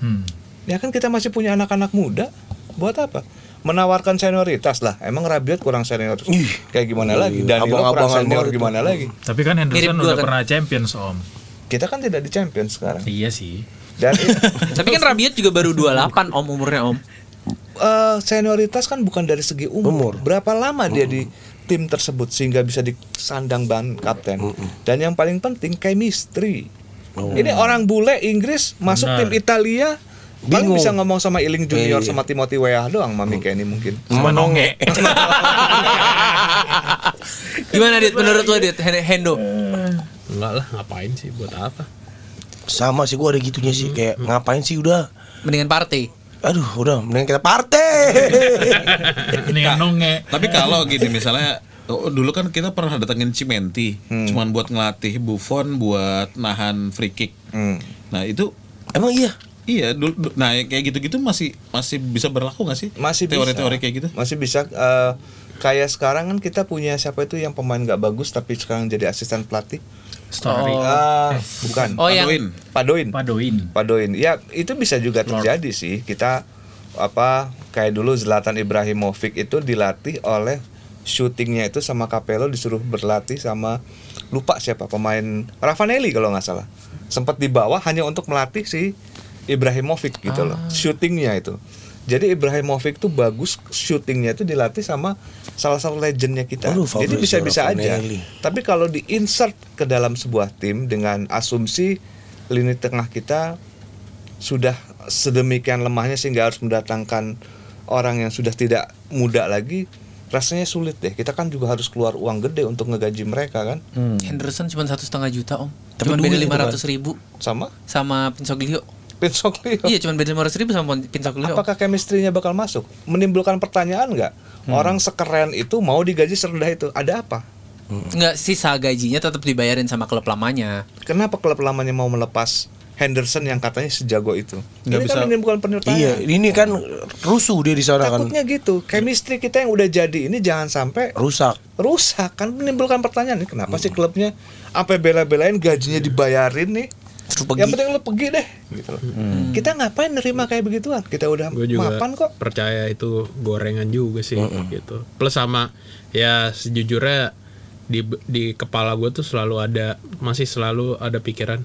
Speaker 3: Hmm.
Speaker 5: Ya kan kita masih punya anak-anak muda. Buat apa? Menawarkan senioritas lah. Emang Rabiot kurang senior. Kayak gimana lagi? Danilo kurang
Speaker 2: Abang-abangan
Speaker 5: senior
Speaker 2: banget
Speaker 5: gimana lagi?
Speaker 3: Tapi kan
Speaker 1: Mirip
Speaker 3: Henderson
Speaker 1: gua
Speaker 3: udah
Speaker 1: kan.
Speaker 3: pernah Champions Om.
Speaker 5: Kita kan tidak di Champions sekarang.
Speaker 3: Iya sih.
Speaker 5: Dan
Speaker 1: Tapi kan Rabiot juga baru 28 Om umurnya Om.
Speaker 5: Eh, senioritas kan bukan dari segi umur.
Speaker 2: Umur.
Speaker 5: Berapa lama dia di tim tersebut sehingga bisa disandang ban kapten. Dan yang paling penting chemistry. Ini orang bule Inggris masuk
Speaker 3: Benar.
Speaker 5: tim Italia paling bisa ngomong sama Iling Junior
Speaker 2: Iya.
Speaker 5: sama Timothy Weah doang Mami Kenny mungkin.
Speaker 3: Sama Nonge.
Speaker 1: Gimana Dit menurut lo Dit Hen- Hendo?
Speaker 6: Enggak lah, ngapain sih buat apa?
Speaker 2: Sama sih gua ada gitunya sih kayak ngapain sih udah.
Speaker 1: Mendingan party.
Speaker 2: Aduh, udah mending kita partai.
Speaker 3: Mendingan Nonge.
Speaker 4: Tapi kalau gini misalnya oh, dulu kan kita pernah datengin Cimenti, cuman buat ngelatih Buffon buat nahan free kick.
Speaker 5: Hmm.
Speaker 4: Nah itu
Speaker 2: Emang iya.
Speaker 4: iya dulu, du- nah kayak gitu-gitu masih masih bisa berlaku nggak sih?
Speaker 5: Masih bisa.
Speaker 4: teori-teori kayak gitu.
Speaker 5: Masih bisa eh, kayak sekarang kan kita punya siapa itu yang pemain nggak bagus tapi sekarang jadi asisten pelatih.
Speaker 3: Story.
Speaker 5: Ah, bukan.
Speaker 1: Oh yang
Speaker 4: Padoin.
Speaker 5: Padoin.
Speaker 3: Padoin.
Speaker 5: Padoin. Ya, itu bisa juga terjadi sih. Kita apa kayak dulu Zlatan Ibrahimovic itu dilatih oleh syutingnya itu sama Capello disuruh berlatih sama lupa siapa pemain Ravanelli kalau nggak salah. Sempat dibawa hanya untuk melatih si Ibrahimovic gitu loh. Syutingnya itu. Jadi Ibrahimovic tuh bagus syutingnya itu dilatih sama salah satu legendnya kita.
Speaker 2: Aduh,
Speaker 5: Jadi bisa-bisa aja. Tapi kalau di insert ke dalam sebuah tim dengan asumsi lini tengah kita sudah sedemikian lemahnya sehingga harus mendatangkan orang yang sudah tidak muda lagi, rasanya sulit deh. Kita kan juga harus keluar uang gede untuk ngegaji mereka kan,
Speaker 1: Henderson cuma satu setengah juta Om.
Speaker 2: Tapi
Speaker 1: Cuma beda lima ratus ribu
Speaker 5: sama
Speaker 1: sama Pinsoglio.
Speaker 5: Pinsoglio.
Speaker 1: Iya cuma beda lima ratus ribu sama Pinsoglio.
Speaker 5: Apakah chemistry-nya bakal masuk? Menimbulkan pertanyaan nggak? Orang sekeren itu mau digaji serendah itu, ada apa?
Speaker 1: Enggak sisa gajinya tetap dibayarin sama klub lamanya.
Speaker 5: Kenapa klub lamanya mau melepas Henderson yang katanya sejago itu?
Speaker 4: Nggak
Speaker 5: Ini
Speaker 4: bisa-
Speaker 5: kan menimbulkan pertanyaan.
Speaker 2: Iya, ini kan rusuh dia di sana kan.
Speaker 5: Takutnya gitu, chemistry kita yang udah jadi ini jangan sampai
Speaker 2: Rusak.
Speaker 5: rusak kan menimbulkan pertanyaan nih kenapa sih klubnya sampai bela-belain gajinya dibayarin nih
Speaker 2: Terus pergi.
Speaker 5: yang penting lu pergi deh gitu loh. kita ngapain nerima kayak begituan kita udah
Speaker 6: gue juga
Speaker 5: mapan kok
Speaker 6: percaya itu gorengan juga sih gitu plus sama ya sejujurnya di di kepala gue tuh selalu ada masih selalu ada pikiran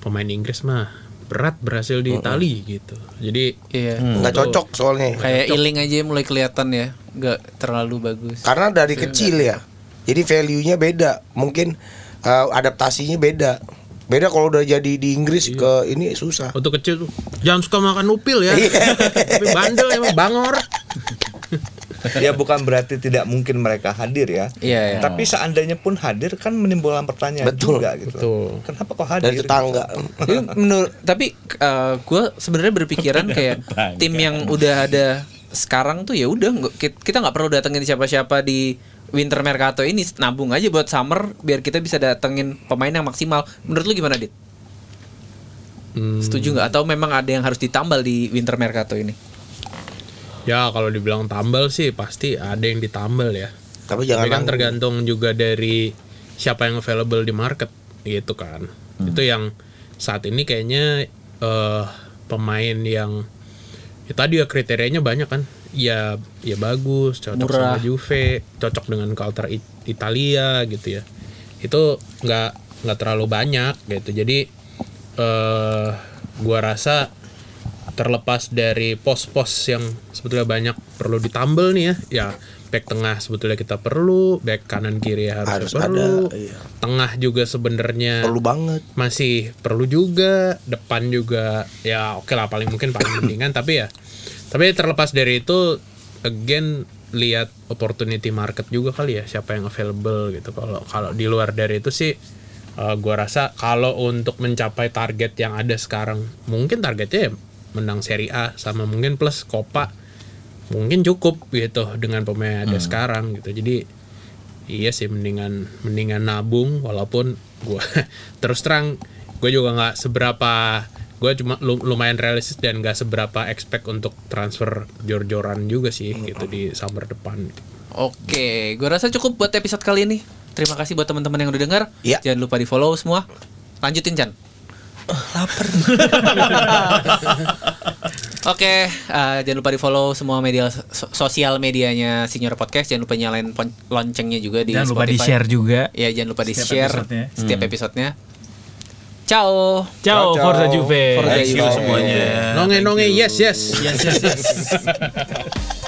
Speaker 6: pemain Inggris mah berat berhasil di Itali gitu jadi
Speaker 1: Iya.
Speaker 2: Nggak cocok soalnya.
Speaker 1: Kayak Iling aja mulai kelihatan ya, nggak terlalu bagus.
Speaker 2: Karena dari kecil ya. Jadi value-nya beda. Mungkin uh, adaptasinya beda. Beda kalau udah jadi di Inggris ke ini susah.
Speaker 6: waktu kecil tuh jangan suka makan upil ya
Speaker 2: Iya.
Speaker 6: tapi bandel emang bangor
Speaker 5: ya bukan berarti tidak mungkin mereka hadir ya.
Speaker 1: Iya, iya.
Speaker 5: Tapi seandainya pun hadir kan menimbulkan pertanyaan
Speaker 2: Betul.
Speaker 5: juga gitu.
Speaker 6: Betul.
Speaker 5: Kenapa kok hadir?
Speaker 2: Dari tetangga.
Speaker 1: Tapi menurut tapi gue sebenarnya berpikiran kayak tim yang udah ada sekarang tuh ya udah kita nggak perlu datengin siapa-siapa di winter mercato ini nabung aja buat summer biar kita bisa datengin pemain yang maksimal. Menurut lu gimana, Dit?
Speaker 6: Hmm,
Speaker 1: Setuju nggak? Atau memang ada yang harus ditambal di winter mercato ini?
Speaker 6: ya kalau dibilang tambal sih pasti ada yang ditambal ya.
Speaker 2: Tapi jangan
Speaker 6: Tapi kan tergantung juga dari siapa yang available di market gitu kan.
Speaker 2: Hmm.
Speaker 6: Itu yang saat ini kayaknya eh pemain yang ya tadi ya kriterianya banyak kan. Ya ya bagus, cocok
Speaker 1: Murah.
Speaker 6: sama Juve, cocok dengan culture It- Italia gitu ya. Itu nggak nggak terlalu banyak gitu. Jadi eh gua rasa terlepas dari pos-pos yang sebetulnya banyak perlu ditambal nih ya ya back tengah sebetulnya kita perlu back kanan kiri harus,
Speaker 2: Harus
Speaker 6: perlu
Speaker 2: ada, iya.
Speaker 6: tengah juga sebenarnya
Speaker 2: Perlu banget.
Speaker 6: masih perlu juga depan juga ya oke lah paling mungkin paling mendingan tapi ya tapi terlepas dari itu again lihat opportunity market juga kali ya siapa yang available gitu. Kalau kalau di luar dari itu sih eh, gua rasa kalau untuk mencapai target yang ada sekarang mungkin targetnya ya menang Serie A sama mungkin plus Copa mungkin cukup gitu dengan pemain yang ada sekarang gitu. Jadi iya sih mendingan mendingan nabung walaupun gua terus terang gue juga nggak seberapa gue cuma lu- lumayan realistis dan nggak seberapa expect untuk transfer jor-joran juga sih gitu di summer depan
Speaker 1: Oke, gue rasa cukup buat episode kali ini. Terima kasih buat teman-teman yang udah dengar.
Speaker 2: Iya.
Speaker 1: Jangan lupa di follow semua. Lanjutin Chan.
Speaker 2: Lapar.
Speaker 1: Oke, eh, jangan lupa di follow semua media so- sosial medianya Senior Podcast. Jangan lupa nyalain loncengnya juga di
Speaker 3: Jangan lupa
Speaker 1: Spotify.
Speaker 3: di share juga.
Speaker 1: Ya, jangan lupa di
Speaker 3: Setiap
Speaker 1: share
Speaker 3: episodenya.
Speaker 1: setiap episodenya. Ciao.
Speaker 3: Ciao,
Speaker 5: Ciao, ciao.
Speaker 3: Forza Juve.
Speaker 1: Forza
Speaker 4: Thank you
Speaker 1: Juve.
Speaker 4: semuanya.
Speaker 6: nonge nonge yes yes
Speaker 3: Yes, yes, yes.